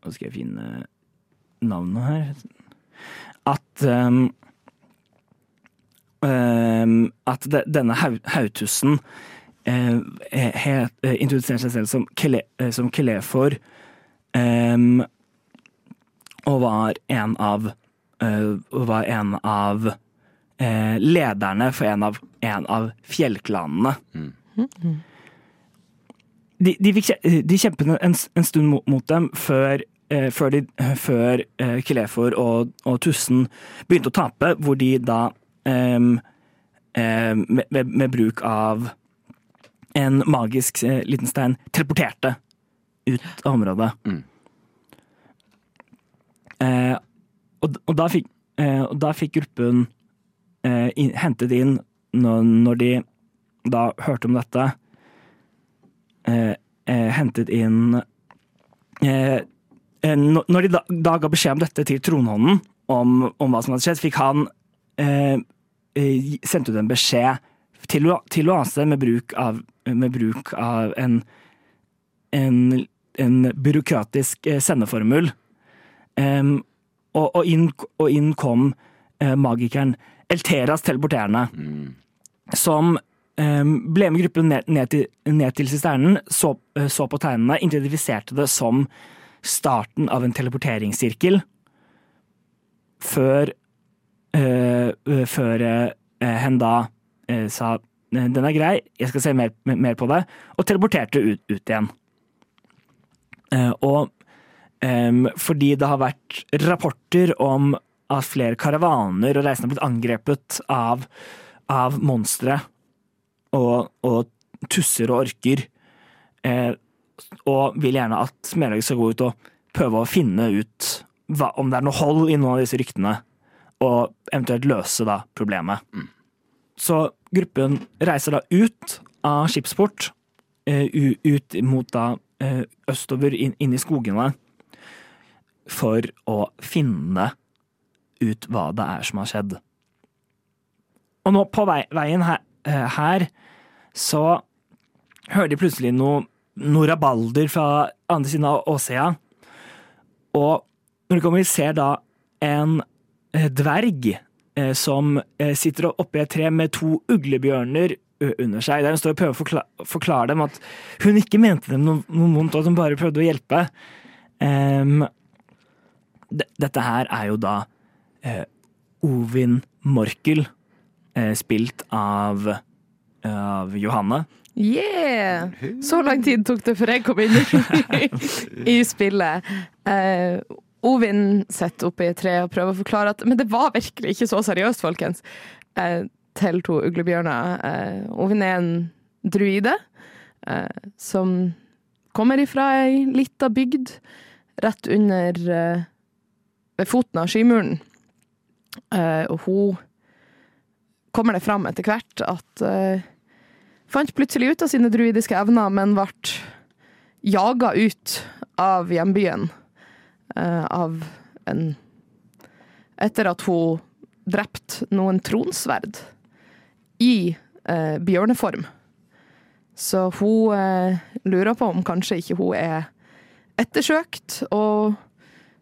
Nå skal jeg finne navnet her. At um, At de, denne hau- haugtussen eh, het- eh, introduserte seg selv som, Kele, eh, som Kelefor, em, og var en av eh, var en av eh, lederne for en av, en av fjellklanene. De, de, fikk, de kjempet en, en stund mot, mot dem før, eh, før, de, før eh, Kelefor og, og Tussen begynte å tape, hvor de da um, med, med, med bruk av en magisk eh, liten stein teleporterte ut av området. Mm. Eh, og, og, da fikk, eh, og da fikk gruppen eh, in, hentet inn når, når de da hørte om dette eh, eh, Hentet inn når de da, da ga beskjed om dette til tronhånden, om, om hva som hadde skjedd, fikk han sendt ut en beskjed til, Lo- til Oase med bruk av, med bruk av en, en, en byråkratisk eh, sendeformul. Um, og, og, inn, og inn kom uh, magikeren Elteras teleporterende, som um, ble med gruppen ned, ned, til, ned til sisternen, så, uh, så på tegnene, identifiserte det som starten av en teleporteringssirkel, før eh, før hen da sa "Eh, den er grei, jeg skal se mer, mer på det, og teleporterte ut, ut igjen. Eh, og em, fordi det har vært rapporter om at flere karavaner og reisende har blitt angrepet av, av monstre og, og tusser og orker, eh, og vil gjerne at Smedlaget skal gå ut og prøve å finne ut hva, om det er noe hold i noen av disse ryktene, og eventuelt løse da problemet. Så gruppen reiser da ut av skipsport, eh, ut mot da eh, østover inn, inn i skogene, for å finne ut hva det er som har skjedd. Og nå på vei, veien her, eh, her, så hører de plutselig noe, noe rabalder fra andre siden av Åsea. Og når de kommer, ser da en dverg som eh, sitter oppe i et tre med to uglebjørner under seg. Der hun står og prøver å forklare, forklare dem at hun ikke mente dem noe, noe vondt, og at hun bare prøvde å hjelpe. Um, dette her er jo da uh, Ovin Morkel, uh, spilt av, av Johanne. Yeah! Så lang tid tok det før jeg kom inn i, i spillet. Eh, Ovin sitter oppe i et tre og prøver å forklare at Men det var virkelig ikke så seriøst, folkens. Eh, til to uglebjørner. Eh, Ovin er en druide eh, som kommer ifra ei lita bygd rett under eh, Ved foten av skymuren. Eh, og hun kommer det fram etter hvert at eh, fant plutselig ut av sine druidiske evner, men ble jaga ut av hjembyen av en Etter at hun drepte noen tronsverd i eh, bjørneform. Så hun eh, lurer på om kanskje ikke hun er ettersøkt, og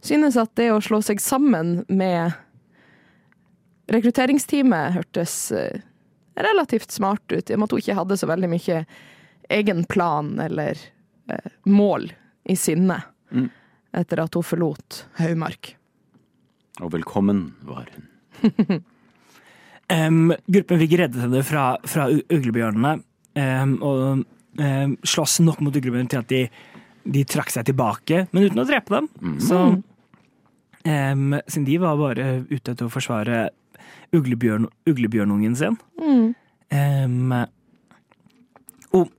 synes at det å slå seg sammen med rekrutteringsteamet hørtes eh, relativt smart ut, i og med at hun ikke hadde så veldig mye egen plan eller eh, mål i sinne Mm. Etter at hun forlot Haugmark. Og velkommen var hun. um, gruppen fikk reddet henne fra, fra uglebjørnene, um, og um, slåss nok mot uglebjørnene til at de, de trakk seg tilbake, men uten å drepe dem. Så em, siden de var bare ute etter å forsvare uglebjørn, uglebjørnungen sin. Mm.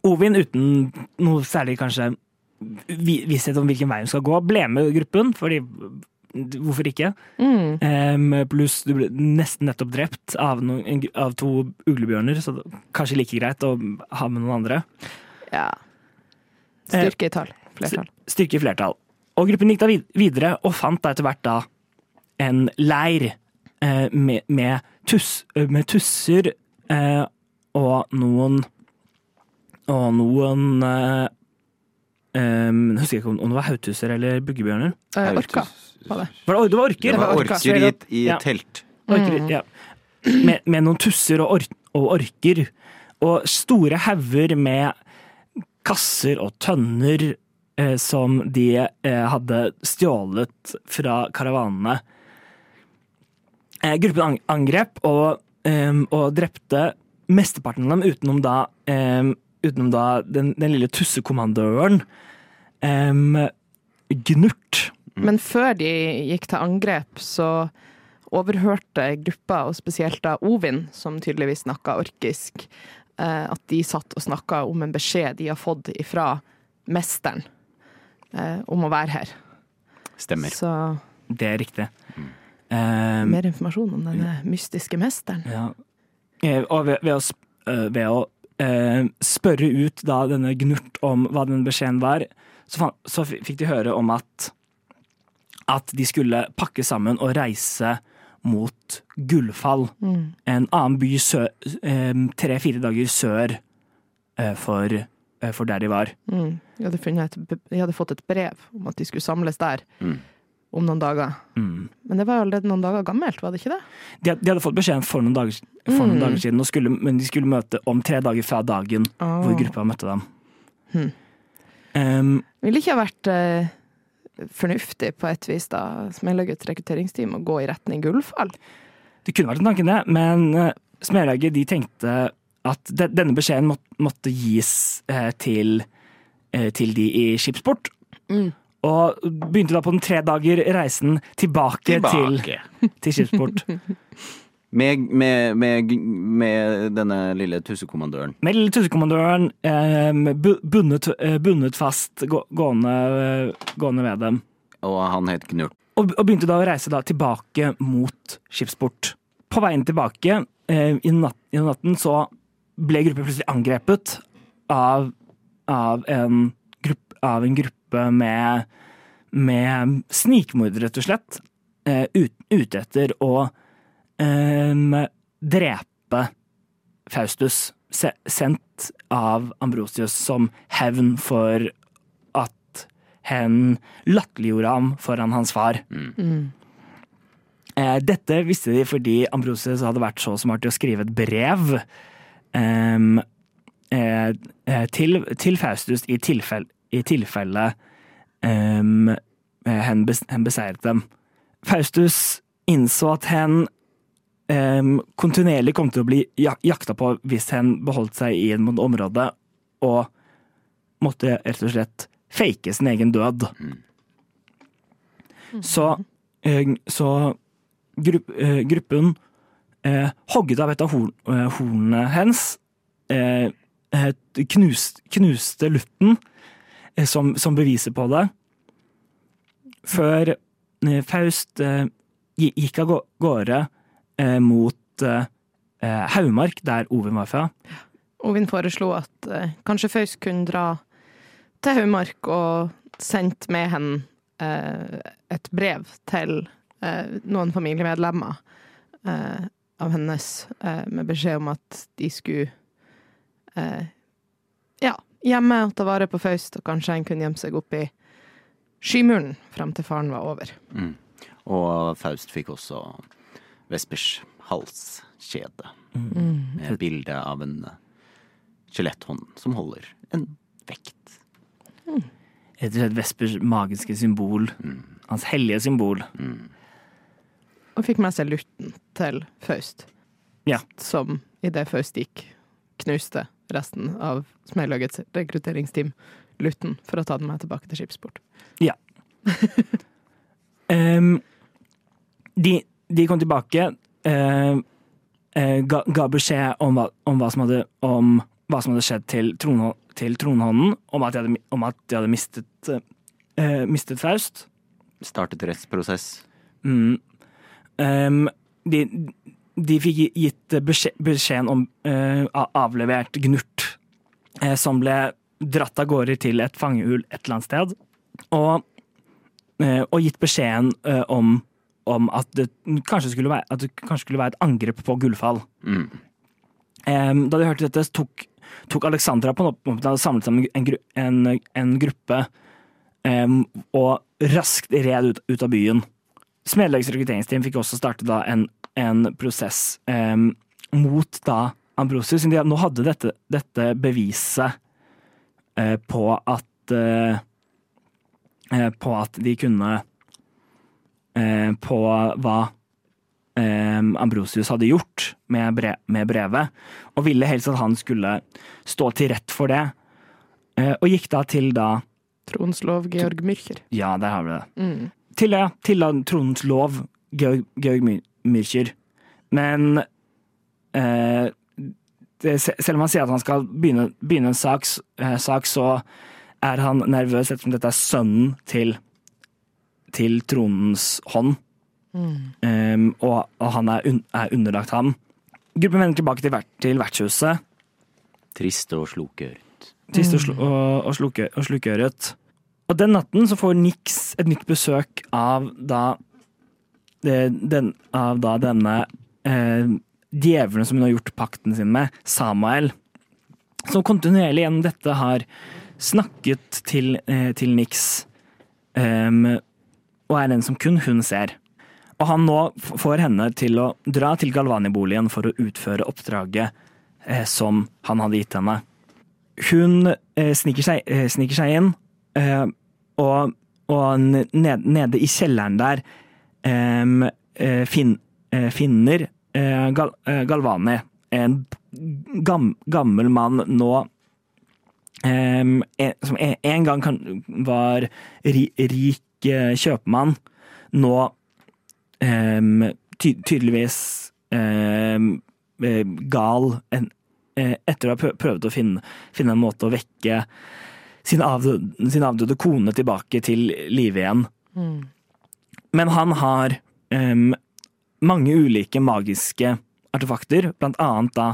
Ovin uten noe særlig kanskje visshet om hvilken vei hun skal gå, ble med gruppen, fordi hvorfor ikke? Mm. Um, pluss du ble nesten nettopp drept av, noen, av to uglebjørner, så kanskje like greit å ha med noen andre. Ja. Styrke i tall. Flertall. Styrke i flertall. Og gruppen gikk da videre og fant da etter hvert da en leir eh, med, med, tuss, eh, med tusser eh, og noen og noen eh, em, Jeg husker ikke om om det var Hauthuser eller buggebjørner. Eh, orka, var det. Var det, det var orker! Det var orker i, i Ja. telt. Orker, ja. med, med noen tusser og, or og orker. Og store hauger med kasser og tønner eh, som de eh, hadde stjålet fra karavanene. Eh, gruppen angrep og, em, og drepte mesteparten av dem utenom da, em, utenom da den, den lille tussekommandøren. um, Gnurt. Men før de gikk til angrep, så overhørte gruppa, og spesielt da Ovin, som tydeligvis snakka orkisk, eh, at de satt og snakka om en beskjed de har fått ifra mesteren eh, om å være her. Stemmer. Så Det er riktig. Em, mer informasjon om denne mystiske mesteren. Ja. Eh, Og ved, ved å, ved å spørre ut da denne Gnurt om hva den beskjeden var, så, fan, så fikk de høre om at, at de skulle pakke sammen og reise mot Gullfall. En annen by sø, eh, tre-fire dager sør eh, for, eh, for der de var. Mm. De, hadde funnet et, de hadde fått et brev om at de skulle samles der Mm. Om noen dager. Mm. Men det var allerede noen dager gammelt, var det ikke det? De, de hadde fått beskjeden for noen dager, for noen dager siden, skulle, men de skulle møte om tre dager fra dagen hvor Ah. gruppa møtte dem. Hmm. Um, Ville ikke ha vært uh, fornuftig på et vis, da, Smedlaugets rekrutteringsteam, å gå i retning Gullfall? Det kunne vært en tanke, det, men uh, Smedlaget de tenkte at de, denne beskjeden måtte, måtte gis uh, til, uh, til de i skipsport. Mm. Og begynte da på den tre dager reisen tilbake, Tilbake. Til, til skipsport. Med, med, med, med denne lille tussekommandøren. Med lille tussekommandøren eh, bundet, eh, bundet fast gå, gående, gående ved dem. Og han het Gnurt. Og, og begynte da å reise da tilbake mot skipsport. På veien tilbake eh, i, natt, i natten så ble gruppen plutselig angrepet av, av, en, gruppe, av en gruppe med, med snikmordere, rett og slett. Eh, ut, ute etter å eh, drepe Faustus, se, sendt av Ambrosius som hevn for at hen latterliggjorde ham foran hans far. Mm. Dette visste de fordi Ambrosius hadde vært så smart til å skrive et brev um, eh, eh, til, til Faustus i tilfelle, i tilfelle eh, hen, bes, hen beseiret dem. Faustus innså at hen um, kontinuerlig kom til å bli jak jakta på hvis hen beholdt seg i et område, og måtte rett og slett fake sin egen død. Så, eh, så grupp, uh, gruppen uh, hogget av et av horn, uh, hornene hennes, eh, eh, knust, knuste lutten eh, som, som beviser på det, før eh, Faust eh, gikk av gårde eh, mot eh, eh, Haumark, der Ovin var fra. Ovin foreslo at eh, kanskje Faust kunne dra til Haumark og sendt med henne eh, et brev til eh, noen familiemedlemmer eh, av hennes, eh, med beskjed om at de skulle eh, ja, hjemme og ta vare på Faust, og kanskje en kunne gjemme seg opp i skymuren frem til faren var over. Mm. Og Faust fikk også Vespers halskjede. Med bilde av en skjeletthånd som holder en vekt. Rett og slett Vespers magiske symbol. Hans hellige symbol. Og fikk med seg lutten til Faust. Ja. Som idet Faust gikk, knuste resten av Smeilagets rekrutteringsteam lutten for å ta den med tilbake til skipsport. Ehm, de, de kom tilbake, uh, uh, ga, ga beskjed om hva, om, hva som hadde, om hva som hadde skjedd til, tron, til tronhånden, om at de hadde, om at de hadde mistet, uh, mistet Faust. Startet rettsprosess. Mm. Um, de, de fikk gitt beskjed, beskjeden om uh, avlevert Gnurt, uh, som ble dratt av gårde til et fangehull et eller annet sted, og, uh, og gitt beskjeden om, om at, det kanskje skulle være, at det kanskje skulle være et angrep på Gullfall. Mm. Um, da de hørte dette, tok, tok Alexandra på en oppmåte og samlet sammen en, gru, en, en gruppe um, og raskt red ut, ut av byen. Smedlaugs rekrutteringsteam fikk også starte da en, en prosess em, mot da Ambrosius. De nå hadde dette, dette beviset eh, på at eh, eh, På at de kunne eh, På hva eh, Ambrosius hadde gjort med, brev, med brevet, og ville helst at han skulle stå til rett for det. Eh, og gikk da til da Tronslov Georg Myrcher. Ja, der har vi det. Mm. Til, ja, tilla tronens lov, Georg, Georg Myrkjer. Men eh, det, selv om han sier at han skal begynne, begynne en sak, eh, sak, så er han nervøs ettersom dette er sønnen til, til tronens hånd. Um, og, og han er, un, er underlagt ham. Gruppen vender tilbake til, til vertshuset. Trist og slukøret. Trist og, sl og, og, sluke, og slukøret. Og den natten så får Nix et nytt besøk av da eh, den, Av da denne eh, djevelen som hun har gjort pakten sin med, Samael, Som kontinuerlig gjennom dette har snakket til, eh, til Nix. um, og er den som kun hun ser. Og han nå får henne til å dra til Galvani-boligen for å utføre oppdraget eh, som han hadde gitt henne. Hun eh, sniker, seg, eh, sniker seg inn, eh, og, og ned, nede i kjelleren der em, eh, fin, eh, finner eh, Gal, Galvani, en gam, gammel mann nå um, en, som en, en gang kan, var ri, rik eh, kjøpmann, nå um, ty, tydeligvis gal en, etter å ha prøvd å finne, finne en måte å vekke sin avdøde, sin avdøde kone tilbake til live igjen. Men han har um, mange ulike magiske artefakter, blant annet da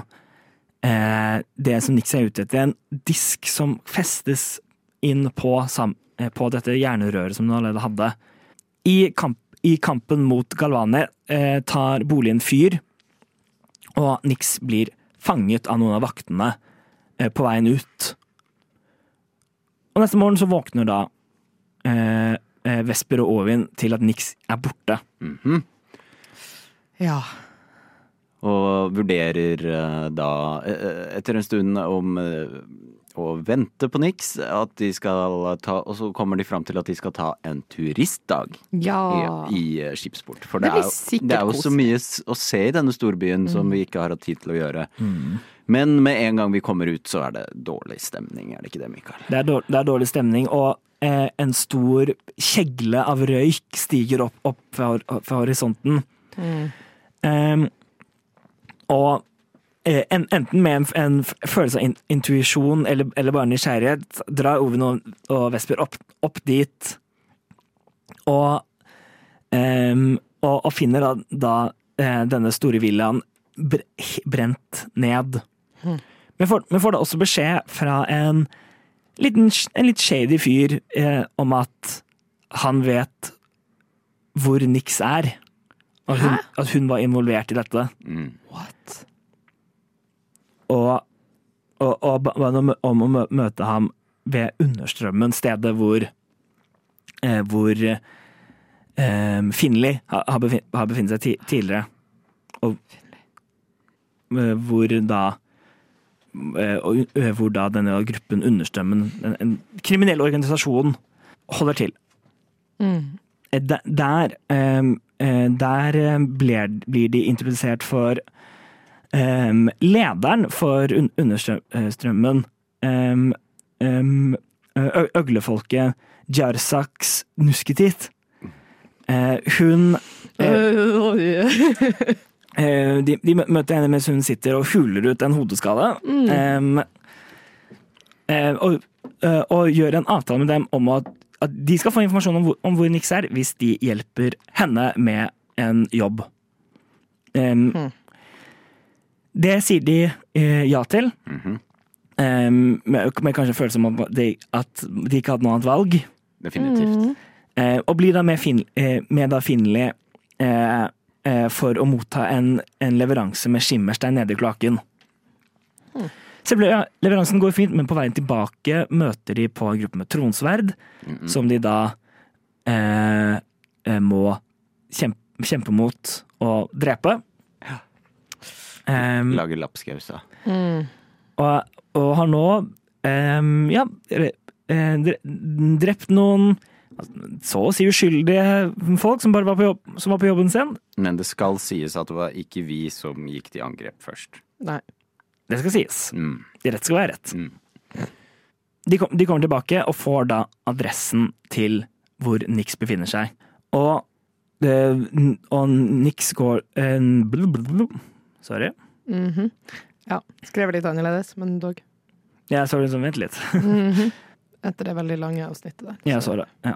eh, det som Nix er ute etter, en disk som festes inn på, eh, på dette hjernerøret som hun allerede hadde. I, kamp, i kampen mot Galvani eh, tar boligen fyr, og Nix blir fanget av noen av vaktene eh, på veien ut. Og neste morgen så våkner da eh, eh, Vesper og Ovin til at Nix er borte. Mhm. Ja. Og vurderer eh, da, eh, etter en stund, om eh, å vente på Nix, at de skal ta Og så kommer de fram til at de skal ta en turistdag Ja. i, i skipsport. For Det det, er, jo- det er jo så mye å se i denne storbyen som vi ikke har hatt tid til å gjøre. Men med en gang vi kommer ut, så er det dårlig stemning, er det ikke det, Mikael? Det er, dårlig, det er dårlig stemning, og eh, en stor kjegle av røyk stiger opp, opp fra, hor- fra horisonten. Em, og eh, en, enten med en, en følelse av intuisjon eller, eller bare nysgjerrighet, drar Oven og, og Vesper opp, opp dit og, um, og, og finner da, da eh, denne store villaen brent ned. Vi får, vi får da også beskjed fra en liten, en litt shady fyr eh, om at han vet hvor Nix er. At hun, at hun var involvert i dette. Mm. What? Og, og, og ba- om, om å møte ham ved Understrømmen, stedet hvor eh, hvor eh, Finley har, befinnet seg tidligere. Og eh, hvor da hvor da denne gruppen Understrømmen, en, en kriminell organisasjon, holder til. Mm. Eh, Der, der, eh, eh, eh, blir, blir de introdusert for eh, lederen for Understrømmen. eh, eh, øglefolket Jarsaks Nusketit. Eh, hun eh, eh, de, de møter henne mens hun sitter og huler ut en hodeskade. Mm. Um, og, eh, og gjør en avtale med dem om at, at de skal få informasjon om hvor, om hvor Nix er, hvis de hjelper henne med en jobb. Em, Det sier de uh, ja til. Em, med, med kanskje en følelse om at de, at de ikke hadde noe annet valg. Definitivt. Uh, og blir da med, fin, uh, med da eh, eh, for å motta en, en leveranse med skimmerstein nede i kloakken. Selve ja, leveransen går fint, men på veien tilbake møter de på en gruppe med tronsverd, som de da eh, eh, må kjempe, kjempe mot og drepe. Em, Lager Mm. og, og har nå um, ja, eh, dre- drept noen så å si uskyldige folk som bare var på, jobb, som var på jobben sin. Men det skal sies at det var ikke vi som gikk til angrep først. Nei. Det skal sies. Mm. Rett skal være rett. Mm. De, kom, de kommer tilbake og får da adressen til hvor Nix befinner seg. Og, det- og Nix går blu. Sorry. Mhm. Ja. Skrevet litt annerledes, men dog. Jeg så det som Vent litt. Etter det veldig lange avsnittet der. Jeg så det. Ja.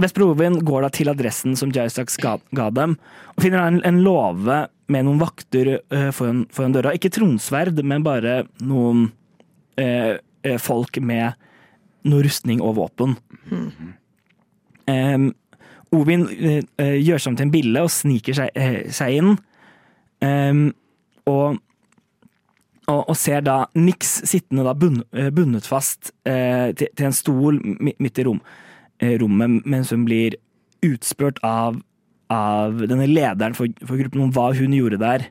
Vesper Ovin går da til adressen som Jaisak ga, ga dem, og finner en, en låve med noen vakter uh, foran, foran døra. Ikke tronsverd, men bare noen eh, folk med noe rustning og våpen. Em, Ovin uh, gjør seg om til en bille og sniker seg, seg inn. Um, og, og, og ser da Nix sittende da bunn, bundet fast til, til en stol midt i rom, rommet, mens hun blir utspurt av, av denne lederen for, for gruppen om hva hun gjorde der.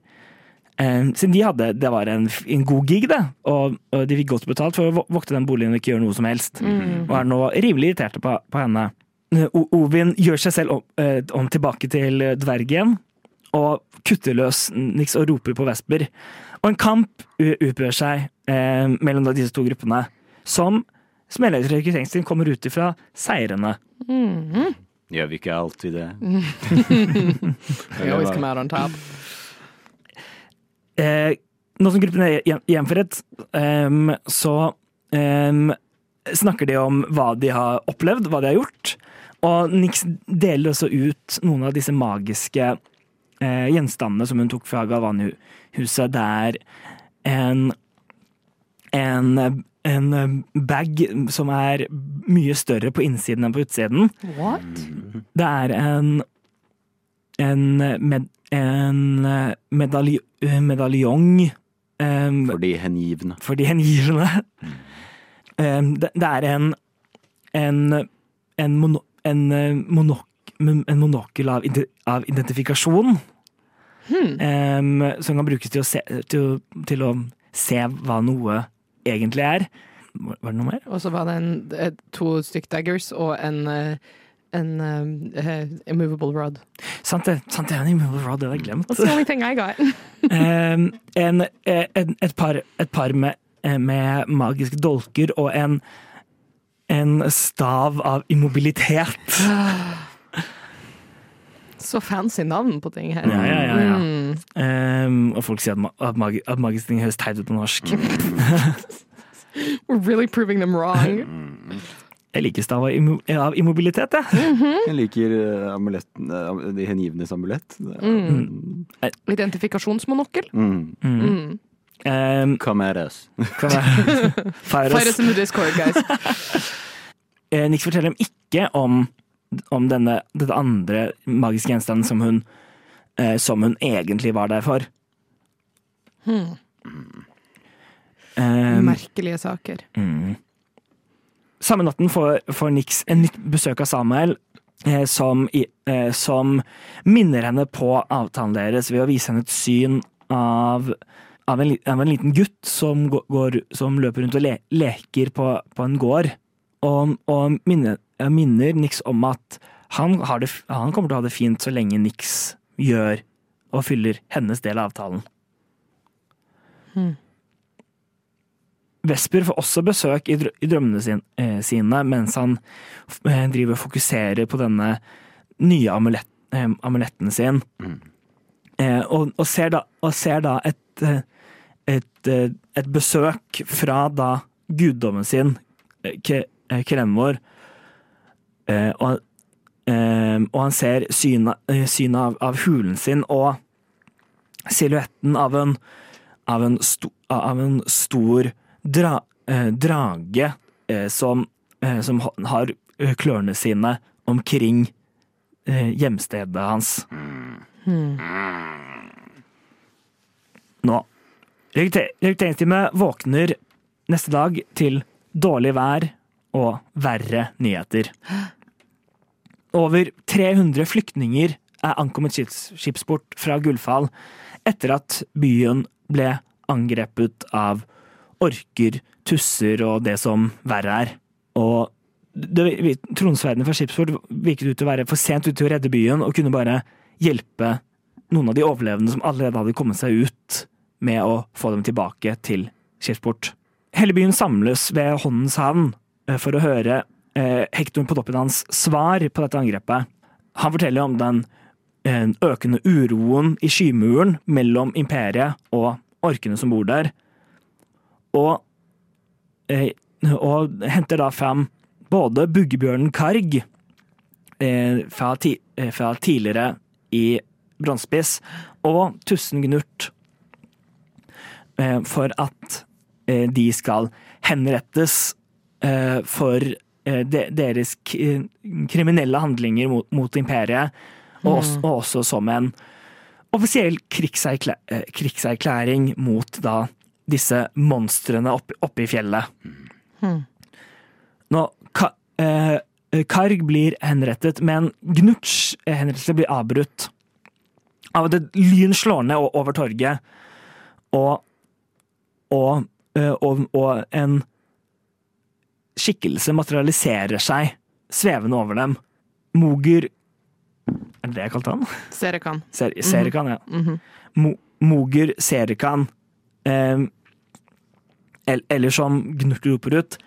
Eh, siden de hadde, det var en, en god gig, det, og, og de fikk godt betalt for å vo- vokte den boligen og ikke gjøre noe som helst. Og er nå rimelig irriterte på, på henne. Eh, O- Ovin gjør seg selv om, eh, om tilbake til eh, dvergen, og kutter løs Nix og roper på Vesper. Og en kamp u- seg eh, mellom disse to gruppene, som Smeløys rekrutteringsteam kommer ut ifra seirende. Gjør vi ikke alltid det? We always come out on top. Eh, nå som gruppen er gjenforent, um, så um, snakker de om hva de har opplevd, hva de har gjort. Og Nix deler også ut noen av disse magiske eh, gjenstandene som hun tok fra Galvani-huset. Det er en, en, en bag som er mye større på innsiden enn på utsiden. What? Det er en en, med, en medalj, medaljong um, For de hengivne. for de hengivne. Um, det, det er en en, en, mono, en, eh, monok, en monokkel av, av identifikasjon. em, som kan brukes til å, se, til, til å se hva noe egentlig er. Var det noe mer? Og så var det en, to stykk daggers og en, eh, en uh, immovable rod. Sant det, sant det en immovable rod, det hadde jeg glemt. That's the only thing I got. En, en, et par, et par med, med magiske dolker og en, en stav av immobilitet. Så fancy navn på ting her. Ja, ja, ja, ja. Mm. Um, og folk sier at, ma at, mag at magiske ting høres teit ut på norsk. We're really proving them wrong. Jeg liker stav av, immobilitet, jeg. Mm jeg. Jeg liker uh, amuletten, uh, de hengivnes amulett. Er- Mm. Identifikasjonsmonokkel. Mm. Mm. Um, Come at us. kan jeg feire Fire us in the Discord, guys. Niks Nix forteller dem ikke om, om denne, dette andre magiske gjenstanden som hun, eh, som hun egentlig var der for. Hmm. Um, Merkelige saker. Mm. Samme natten får, får Nix en nytt besøk av Samuel, eh, som, eh, som minner henne på avtalen deres ved å vise henne et syn av, av, en, av en liten gutt som, går- som løper rundt og le, leker på, på en gård. Og, og minner, minner Nix om at han, har det, han kommer til å ha det fint så lenge Nix gjør og fyller hennes del av avtalen. Hmm. Vesper får også besøk i, drø- i drømmene sin, eh, sine, mens han eh, driver og fokuserer på denne nye amulett, eh, amuletten sin. Mm. Eh, og, og, ser da, og ser da et, et, et besøk fra da guddommen sin, eh, Ke- eh, og, eh, og han ser synet, av, av hulen sin og silhuetten av en, av en, sto, av en stor dra, drage som, som har klørne sine omkring hjemstedet hans. Hmm. Nå. Rekrutter- Rekrutteringsteamet våkner neste dag til dårlig vær og verre nyheter. Over 300 flyktninger er ankommet skipsport fra Gullfall etter at byen ble angrepet av orker, tusser og det som verre er. Og Tronsverdene fra skipsport virket ut til å være for sent ute til å redde byen og kunne bare hjelpe noen av de overlevende som allerede hadde kommet seg ut, med å få dem tilbake til skipsport. Hele byen samles ved Håndens havn for å høre eh, Hector Podoppinans svar på dette angrepet. Han forteller om den eh, økende uroen i skymuren mellom imperiet og orkene som bor der, og, eh, og henter da fram både buggebjørnen Karg eh, fra, ti, eh, fra tidligere i Bronsespiss og Tussen Gnurt eh, for at eh, de skal henrettes eh, for eh, de, deres k kriminelle handlinger mot, mot imperiet, og, også, og også som en offisiell krigserklæ eh, krigserklæring mot da disse monstrene oppe, oppe i fjellet. Mm. Nå, ka, eh, Karg blir henrettet, men Gnuts henrettelse blir avbrutt av at et lyn slår ned over torget, og, og, eh, og, og en skikkelse materialiserer seg, svevende over dem. Moger Er det det jeg kalte han? Serekan. Ser, Serikan, ja. Mhm. Mo, Moger Serikan. Eh, el- eller som Gnurt roper ut,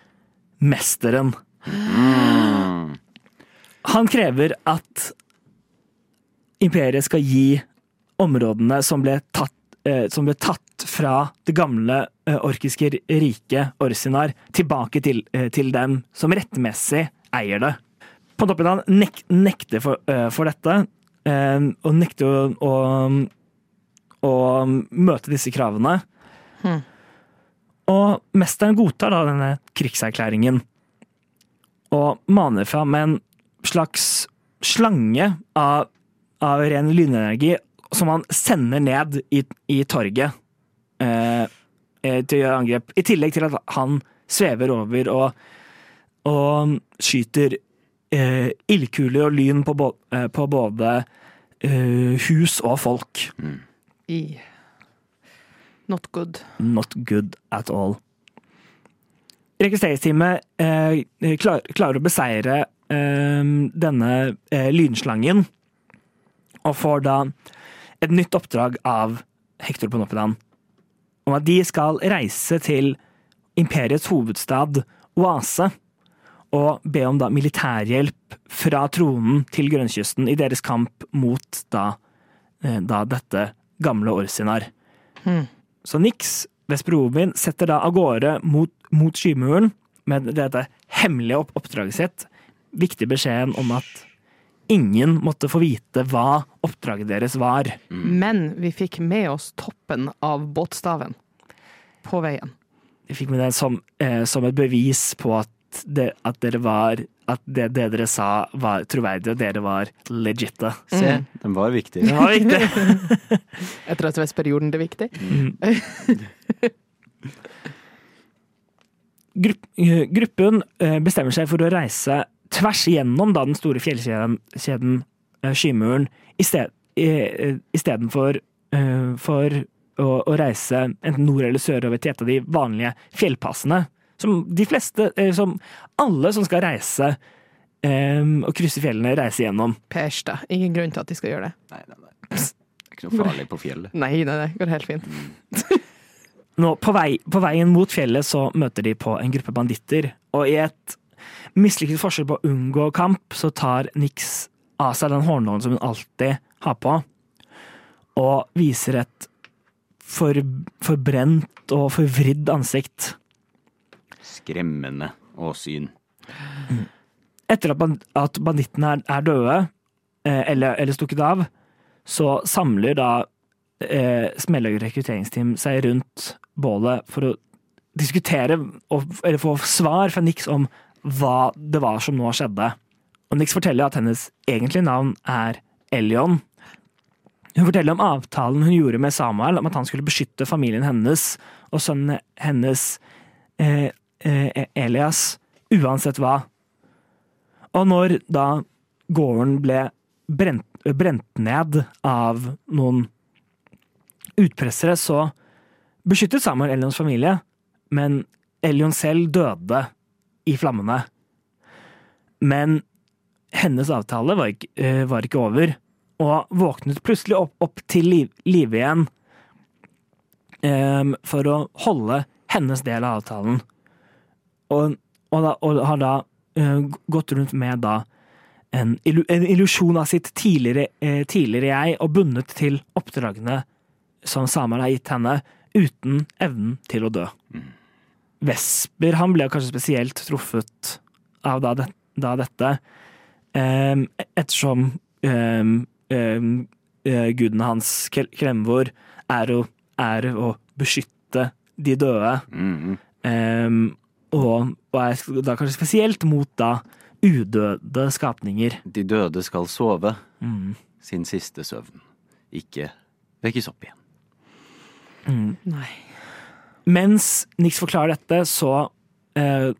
Mesteren. Mm. Han krever at imperiet skal gi områdene som ble tatt, eh, som ble tatt fra det gamle orkiske riket, Orsinar, tilbake til, til dem som rettmessig eier det. Pontoppidan nek, nekter for, for dette, og nekter å, å, å møte disse kravene. Hmm. Og mesteren godtar da denne krigserklæringen, og maner fram en slags slange av, av ren lynenergi som han sender ned i, i torget til å gjøre angrep. I tillegg til at han svever over og, og skyter eh, ildkuler og lyn på, eh, på både eh, hus og folk. Mm. i Not good. Not good at all. Registreringsteamet eh, klar, klarer å beseire eh, denne eh, lynslangen, og får da et nytt oppdrag av Hector Ponopidan om at de skal reise til imperiets hovedstad, Oase, og be om da militærhjelp fra tronen til grønnkysten i deres kamp mot da, eh, da dette gamle Orsinar. Så Nix, Vesperovin, setter da av gårde mot, mot skymuren med dette hemmelige opp oppdraget sitt. Viktig beskjeden om at ingen måtte få vite hva oppdraget deres var. Men vi fikk med oss toppen av båtstaven på veien. Vi fikk med det som, eh, som et bevis på at, det, at dere var At det, det dere sa var troverdig, og dere var legitte. Se, den var viktig. Det var viktig. Etter at vestperioden det viktig. Grupp, eh, gruppen eh, bestemmer seg for å reise tvers gjennom da, den store fjellkjeden kjeden, eh, Skymuren, istedenfor uh, for å, å reise enten nord eller sørover til et av de vanlige fjellpassene. Som de fleste, eh, som alle som skal reise um, og krysse fjellene, reiser gjennom. Pers, da. Ingen grunn til at de skal gjøre det. Nei, nei, nei. Det er ikke noe farlig på fjellet. Nei, nei, nei. Går helt fint. Nå, på, vei, på veien mot fjellet så møter de på en gruppe banditter, og i et mislykket forsøk på å unngå kamp, så tar Nix av seg den hårnålen som hun alltid har på, og viser et for, forbrent og forvridd ansikt. Skremmende åsyn. Etter at, band, bandittene er, døde, eh, eller, eller stukket av, så samler da eh, Smellaug rekrutteringsteam seg rundt bålet for å diskutere, og, eller få svar fra Nix om hva det var som nå skjedde. Og Nix forteller at hennes egentlige navn er Elion. Hun forteller om avtalen hun gjorde med Samuel om at han skulle beskytte familien hennes og sønnen hennes eh, eh, Elias, uansett hva. Og når da gården ble brent, brent ned av noen utpressere, så beskyttet Samuel Elions familie, men Elion selv døde i flammene. Men hennes avtale var ikke, eh, var ikke over, og våknet plutselig opp, opp til liv, live igjen um, for å holde hennes del av avtalen. Og, og, da, og har da uh, gått rundt med da en, illu, illusjon av sitt tidligere, eh, tidligere jeg, og bundet til oppdragene som Samuel har gitt henne, uten evnen til å dø. Vesper han ble kanskje spesielt truffet av da, det, da dette, um, ettersom um, eh, gudene hans, Kremvor, er å, er å beskytte de døde. Mm Eh, og, og er da kanskje spesielt mot da udøde skapninger. De døde skal sove Mm. sin siste søvn. Ikke vekkes opp igjen. Nei. Mens Nix forklarer dette, så eh,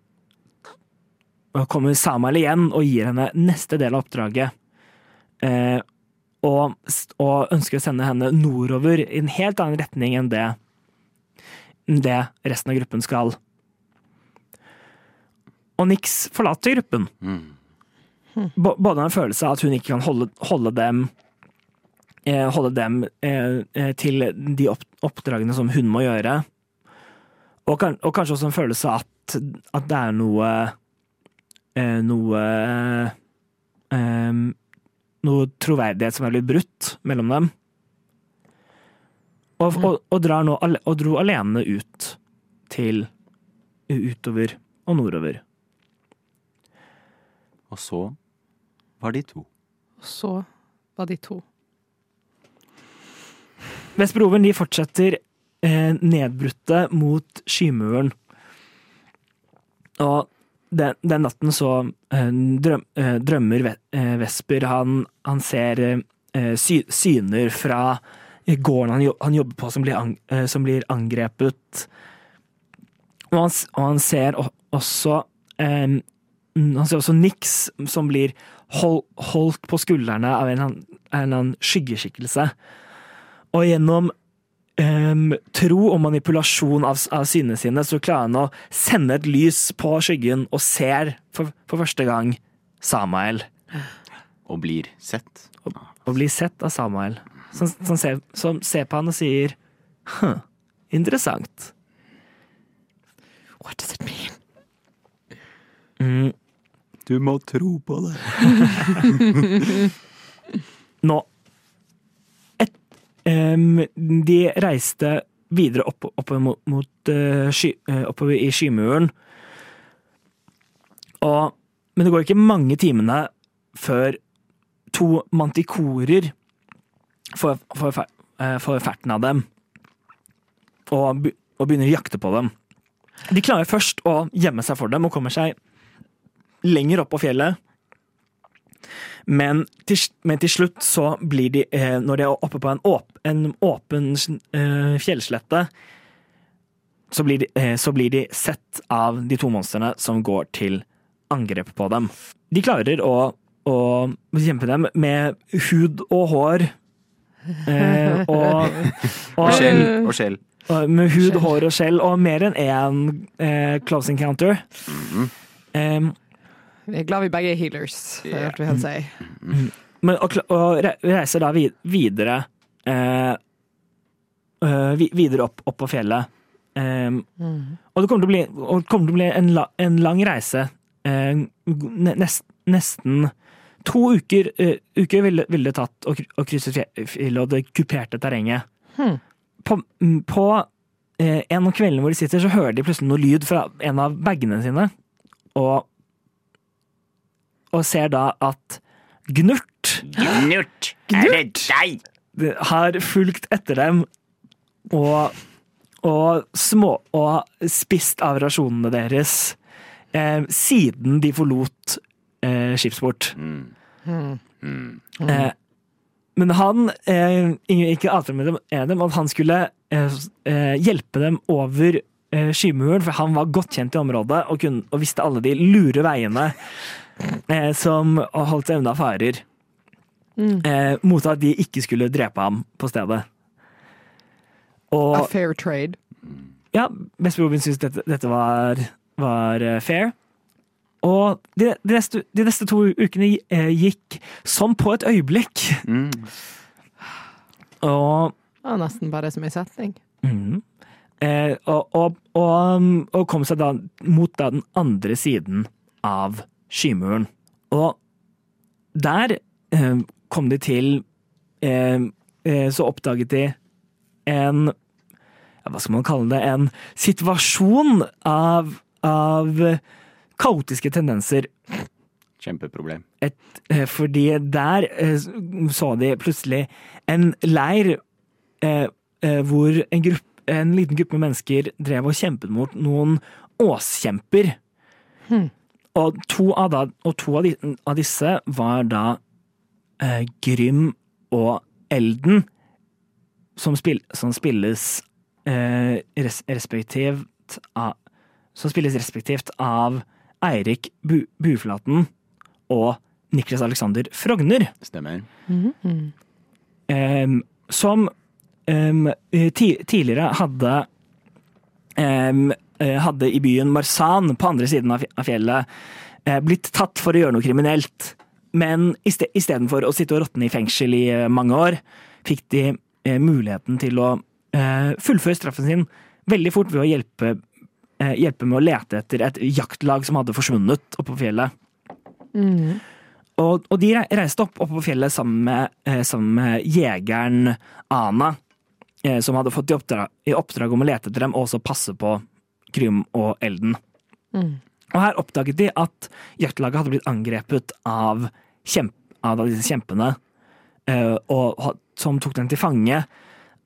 kommer Samuel igjen og gir henne neste del av oppdraget. Eh, og, og ønsker å sende henne nordover i en helt annen retning enn det, det resten av gruppen skal. Og Nix forlater gruppen. Mm. Både en følelse av at hun ikke kan holde, holde dem eh, holde dem eh, eh, til de opp, oppdragene som hun må gjøre. Og, kan, og kanskje også en følelse at, at det er noe eh, Noe eh, Noe troverdighet som er blitt brutt mellom dem. Og, og, og, drar nå, og dro alene ut til utover og nordover. Og så var de to. Og Så var de to. Vestbroven de fortsetter nedbrutte mot skymuren. Og den, den natten så eh, drøm, eh, drømmer eh, Vesper Han, han ser eh, sy, syner fra gården han, han jobber på, som blir, ang, eh, som blir angrepet. Og han, og han ser også eh, Han ser også Nix som blir hold, holdt på skuldrene av en eller annen skyggeskikkelse. og gjennom em, tro og manipulasjon av, av synene sine, så klarer han å sende et lys på skyggen og ser for, for første gang Samael. Og blir sett. Og blir sett av Samael. Som, som, ser, som ser på han og sier Hm, interessant. What does it mean? Mm, Du må tro på det. nå De reiste videre opp, oppover mot, mot eh, sky, eh, oppover i skymuren. Og, men det går ikke mange timene før to mantikorer får, får, eh, får ferten av dem og, og begynner å jakte på dem. De klarer først å gjemme seg for dem og kommer seg lenger opp på fjellet. Men til, men til slutt så blir de, eh, når de er oppe på en, åp, en åpen eh, fjellslette, så blir, de, eh, så blir de sett av de to monstrene som går til angrep på dem. De klarer å, å kjempe dem med hud og hår. Eh, og, og, Og skjell. Og skjell. og med hud, hår og skjell, og mer enn én eh, close encounter. Eh, Vi er glad vi begge er healers, det hørte vi han si. Men å reise da videre eh, eh, Videre opp, opp på fjellet. Eh, Og det kommer til å bli, og det til å bli en, la, en lang reise. Eh, nest, nesten to uker, uh, uker ville, ville det tatt å, å krysse fjellet og det kuperte terrenget. Hmm. På, mm, på eh, en av kveldene hvor de sitter, så hører de plutselig noe lyd fra en av bagene sine. Og, og ser da at Gnurt Gnurt, er det deg? har fulgt etter dem og, og små og spist av rasjonene deres eh, siden de forlot eh, skipsport. Eh, men han eh, ikke avtale med dem, dem at han skulle eh, eh, hjelpe dem over eh, skymuren, for han var godt kjent i området og, kunne, og visste alle de lure veiene eh, som holdt seg unna farer. Eh, mot at de ikke skulle drepe ham på stedet. A fair trade. ja, Vesper Robin syntes dette, dette var, var eh, fair. Og de, de, neste, de neste to ukene eh, gikk som på et øyeblikk. Mm. Og Ja, nesten bare som en setning. Mm. Eh, og, og, og, og kom seg da mot da den andre siden av skymuren. Og der eh, kom de til eh, eh, Så oppdaget de en ja, Hva skal man kalle det? En situasjon av, av kaotiske tendenser Kjempeproblem. et, eh, fordi der eh, så de plutselig en leir eh, eh, hvor en, grupp, en liten gruppe mennesker drev og kjempet mot noen åskjemper. Og to av, da, og to av, de, av disse var da eh, Grym og Elden, som, spil, som spilles eh, res, respektivt av Som spilles respektivt av Eirik Bu, Buflaten og Niklas Alexander Frogner. Stemmer. em, som eh, ti, tidligere hadde hadde i byen Marsan på andre siden av fjellet eh, blitt tatt for å gjøre noe kriminelt. Men iste- istedenfor å sitte og råtne i fengsel i eh, mange år, fikk de eh, muligheten til å eh, fullføre straffen sin veldig fort ved å hjelpe, eh, hjelpe med å lete etter et jaktlag som hadde forsvunnet oppe på fjellet. Og, og de reiste opp, opp på fjellet sammen med, eh, sammen med jegeren Ana, eh, som hadde fått i oppdrag, i oppdrag om å lete etter dem og også passe på Krym og Elden. Og her oppdaget de at jaktlaget hadde blitt angrepet av, kjemp, av disse kjempene, uh, og, som tok dem til fange.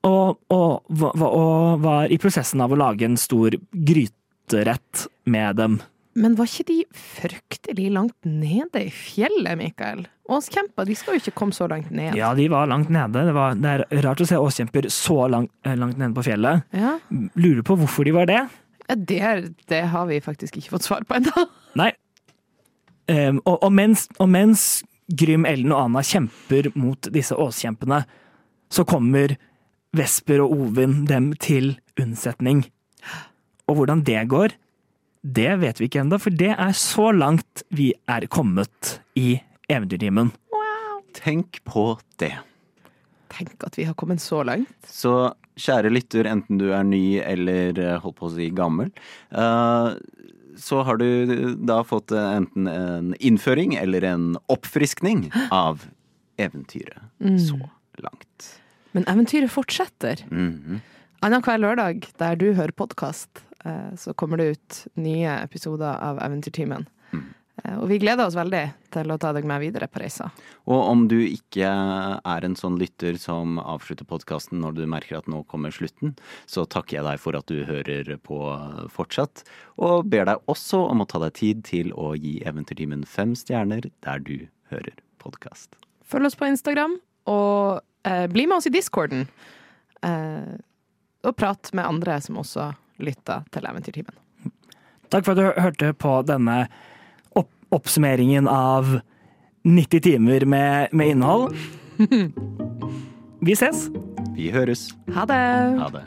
Og, og, og var i prosessen av å lage en stor gryterett med dem. Men var ikke de fryktelig langt nede i fjellet, Mikael? Åskjemper, de skal jo ikke komme så langt ned. Ja, de var langt nede. Det, var, det er rart å se åskjemper så langt, eh, langt nede på fjellet. Ja, Lurer på hvorfor de var det. Ja, det, er- det har vi faktisk ikke fått svar på ennå. Nei. Um, og, og, mens, og mens Grym, Ellen og Anna kjemper mot disse åskjempene, så kommer Vesper og Ovin dem til unnsetning. Og hvordan det går, det vet vi ikke ennå, for det er så langt vi er kommet i Eventyrtimen. Tenk på det. Tenk at vi har kommet så langt. Så kjære lytter, enten du er ny eller eh, holdt på å si gammel, eh, så har du da fått eh, enten en innføring eller en oppfriskning av eventyret så langt. Men eventyret fortsetter. Mhm. Annenhver lørdag der du hører podkast, så kommer det ut nye episoder av Eventyrtimen. Eh, Og vi gleder oss veldig til å ta deg med videre på reisa. Og om du ikke er en sånn lytter som avslutter podkasten når du merker at nå kommer slutten, så takker jeg deg for at du hører på fortsatt, og ber deg også om å ta deg tid til å gi Eventyrtimen fem stjerner der du hører podkast. Følg oss på Instagram, og eh, bli med oss i discorden. Eh, og prat med andre som også lytter til Eventyrtimen. Takk for at du hørte på denne oppsummeringen av 90 timer med, med innhold. Vi ses! Vi høres. Ha det! Ha det.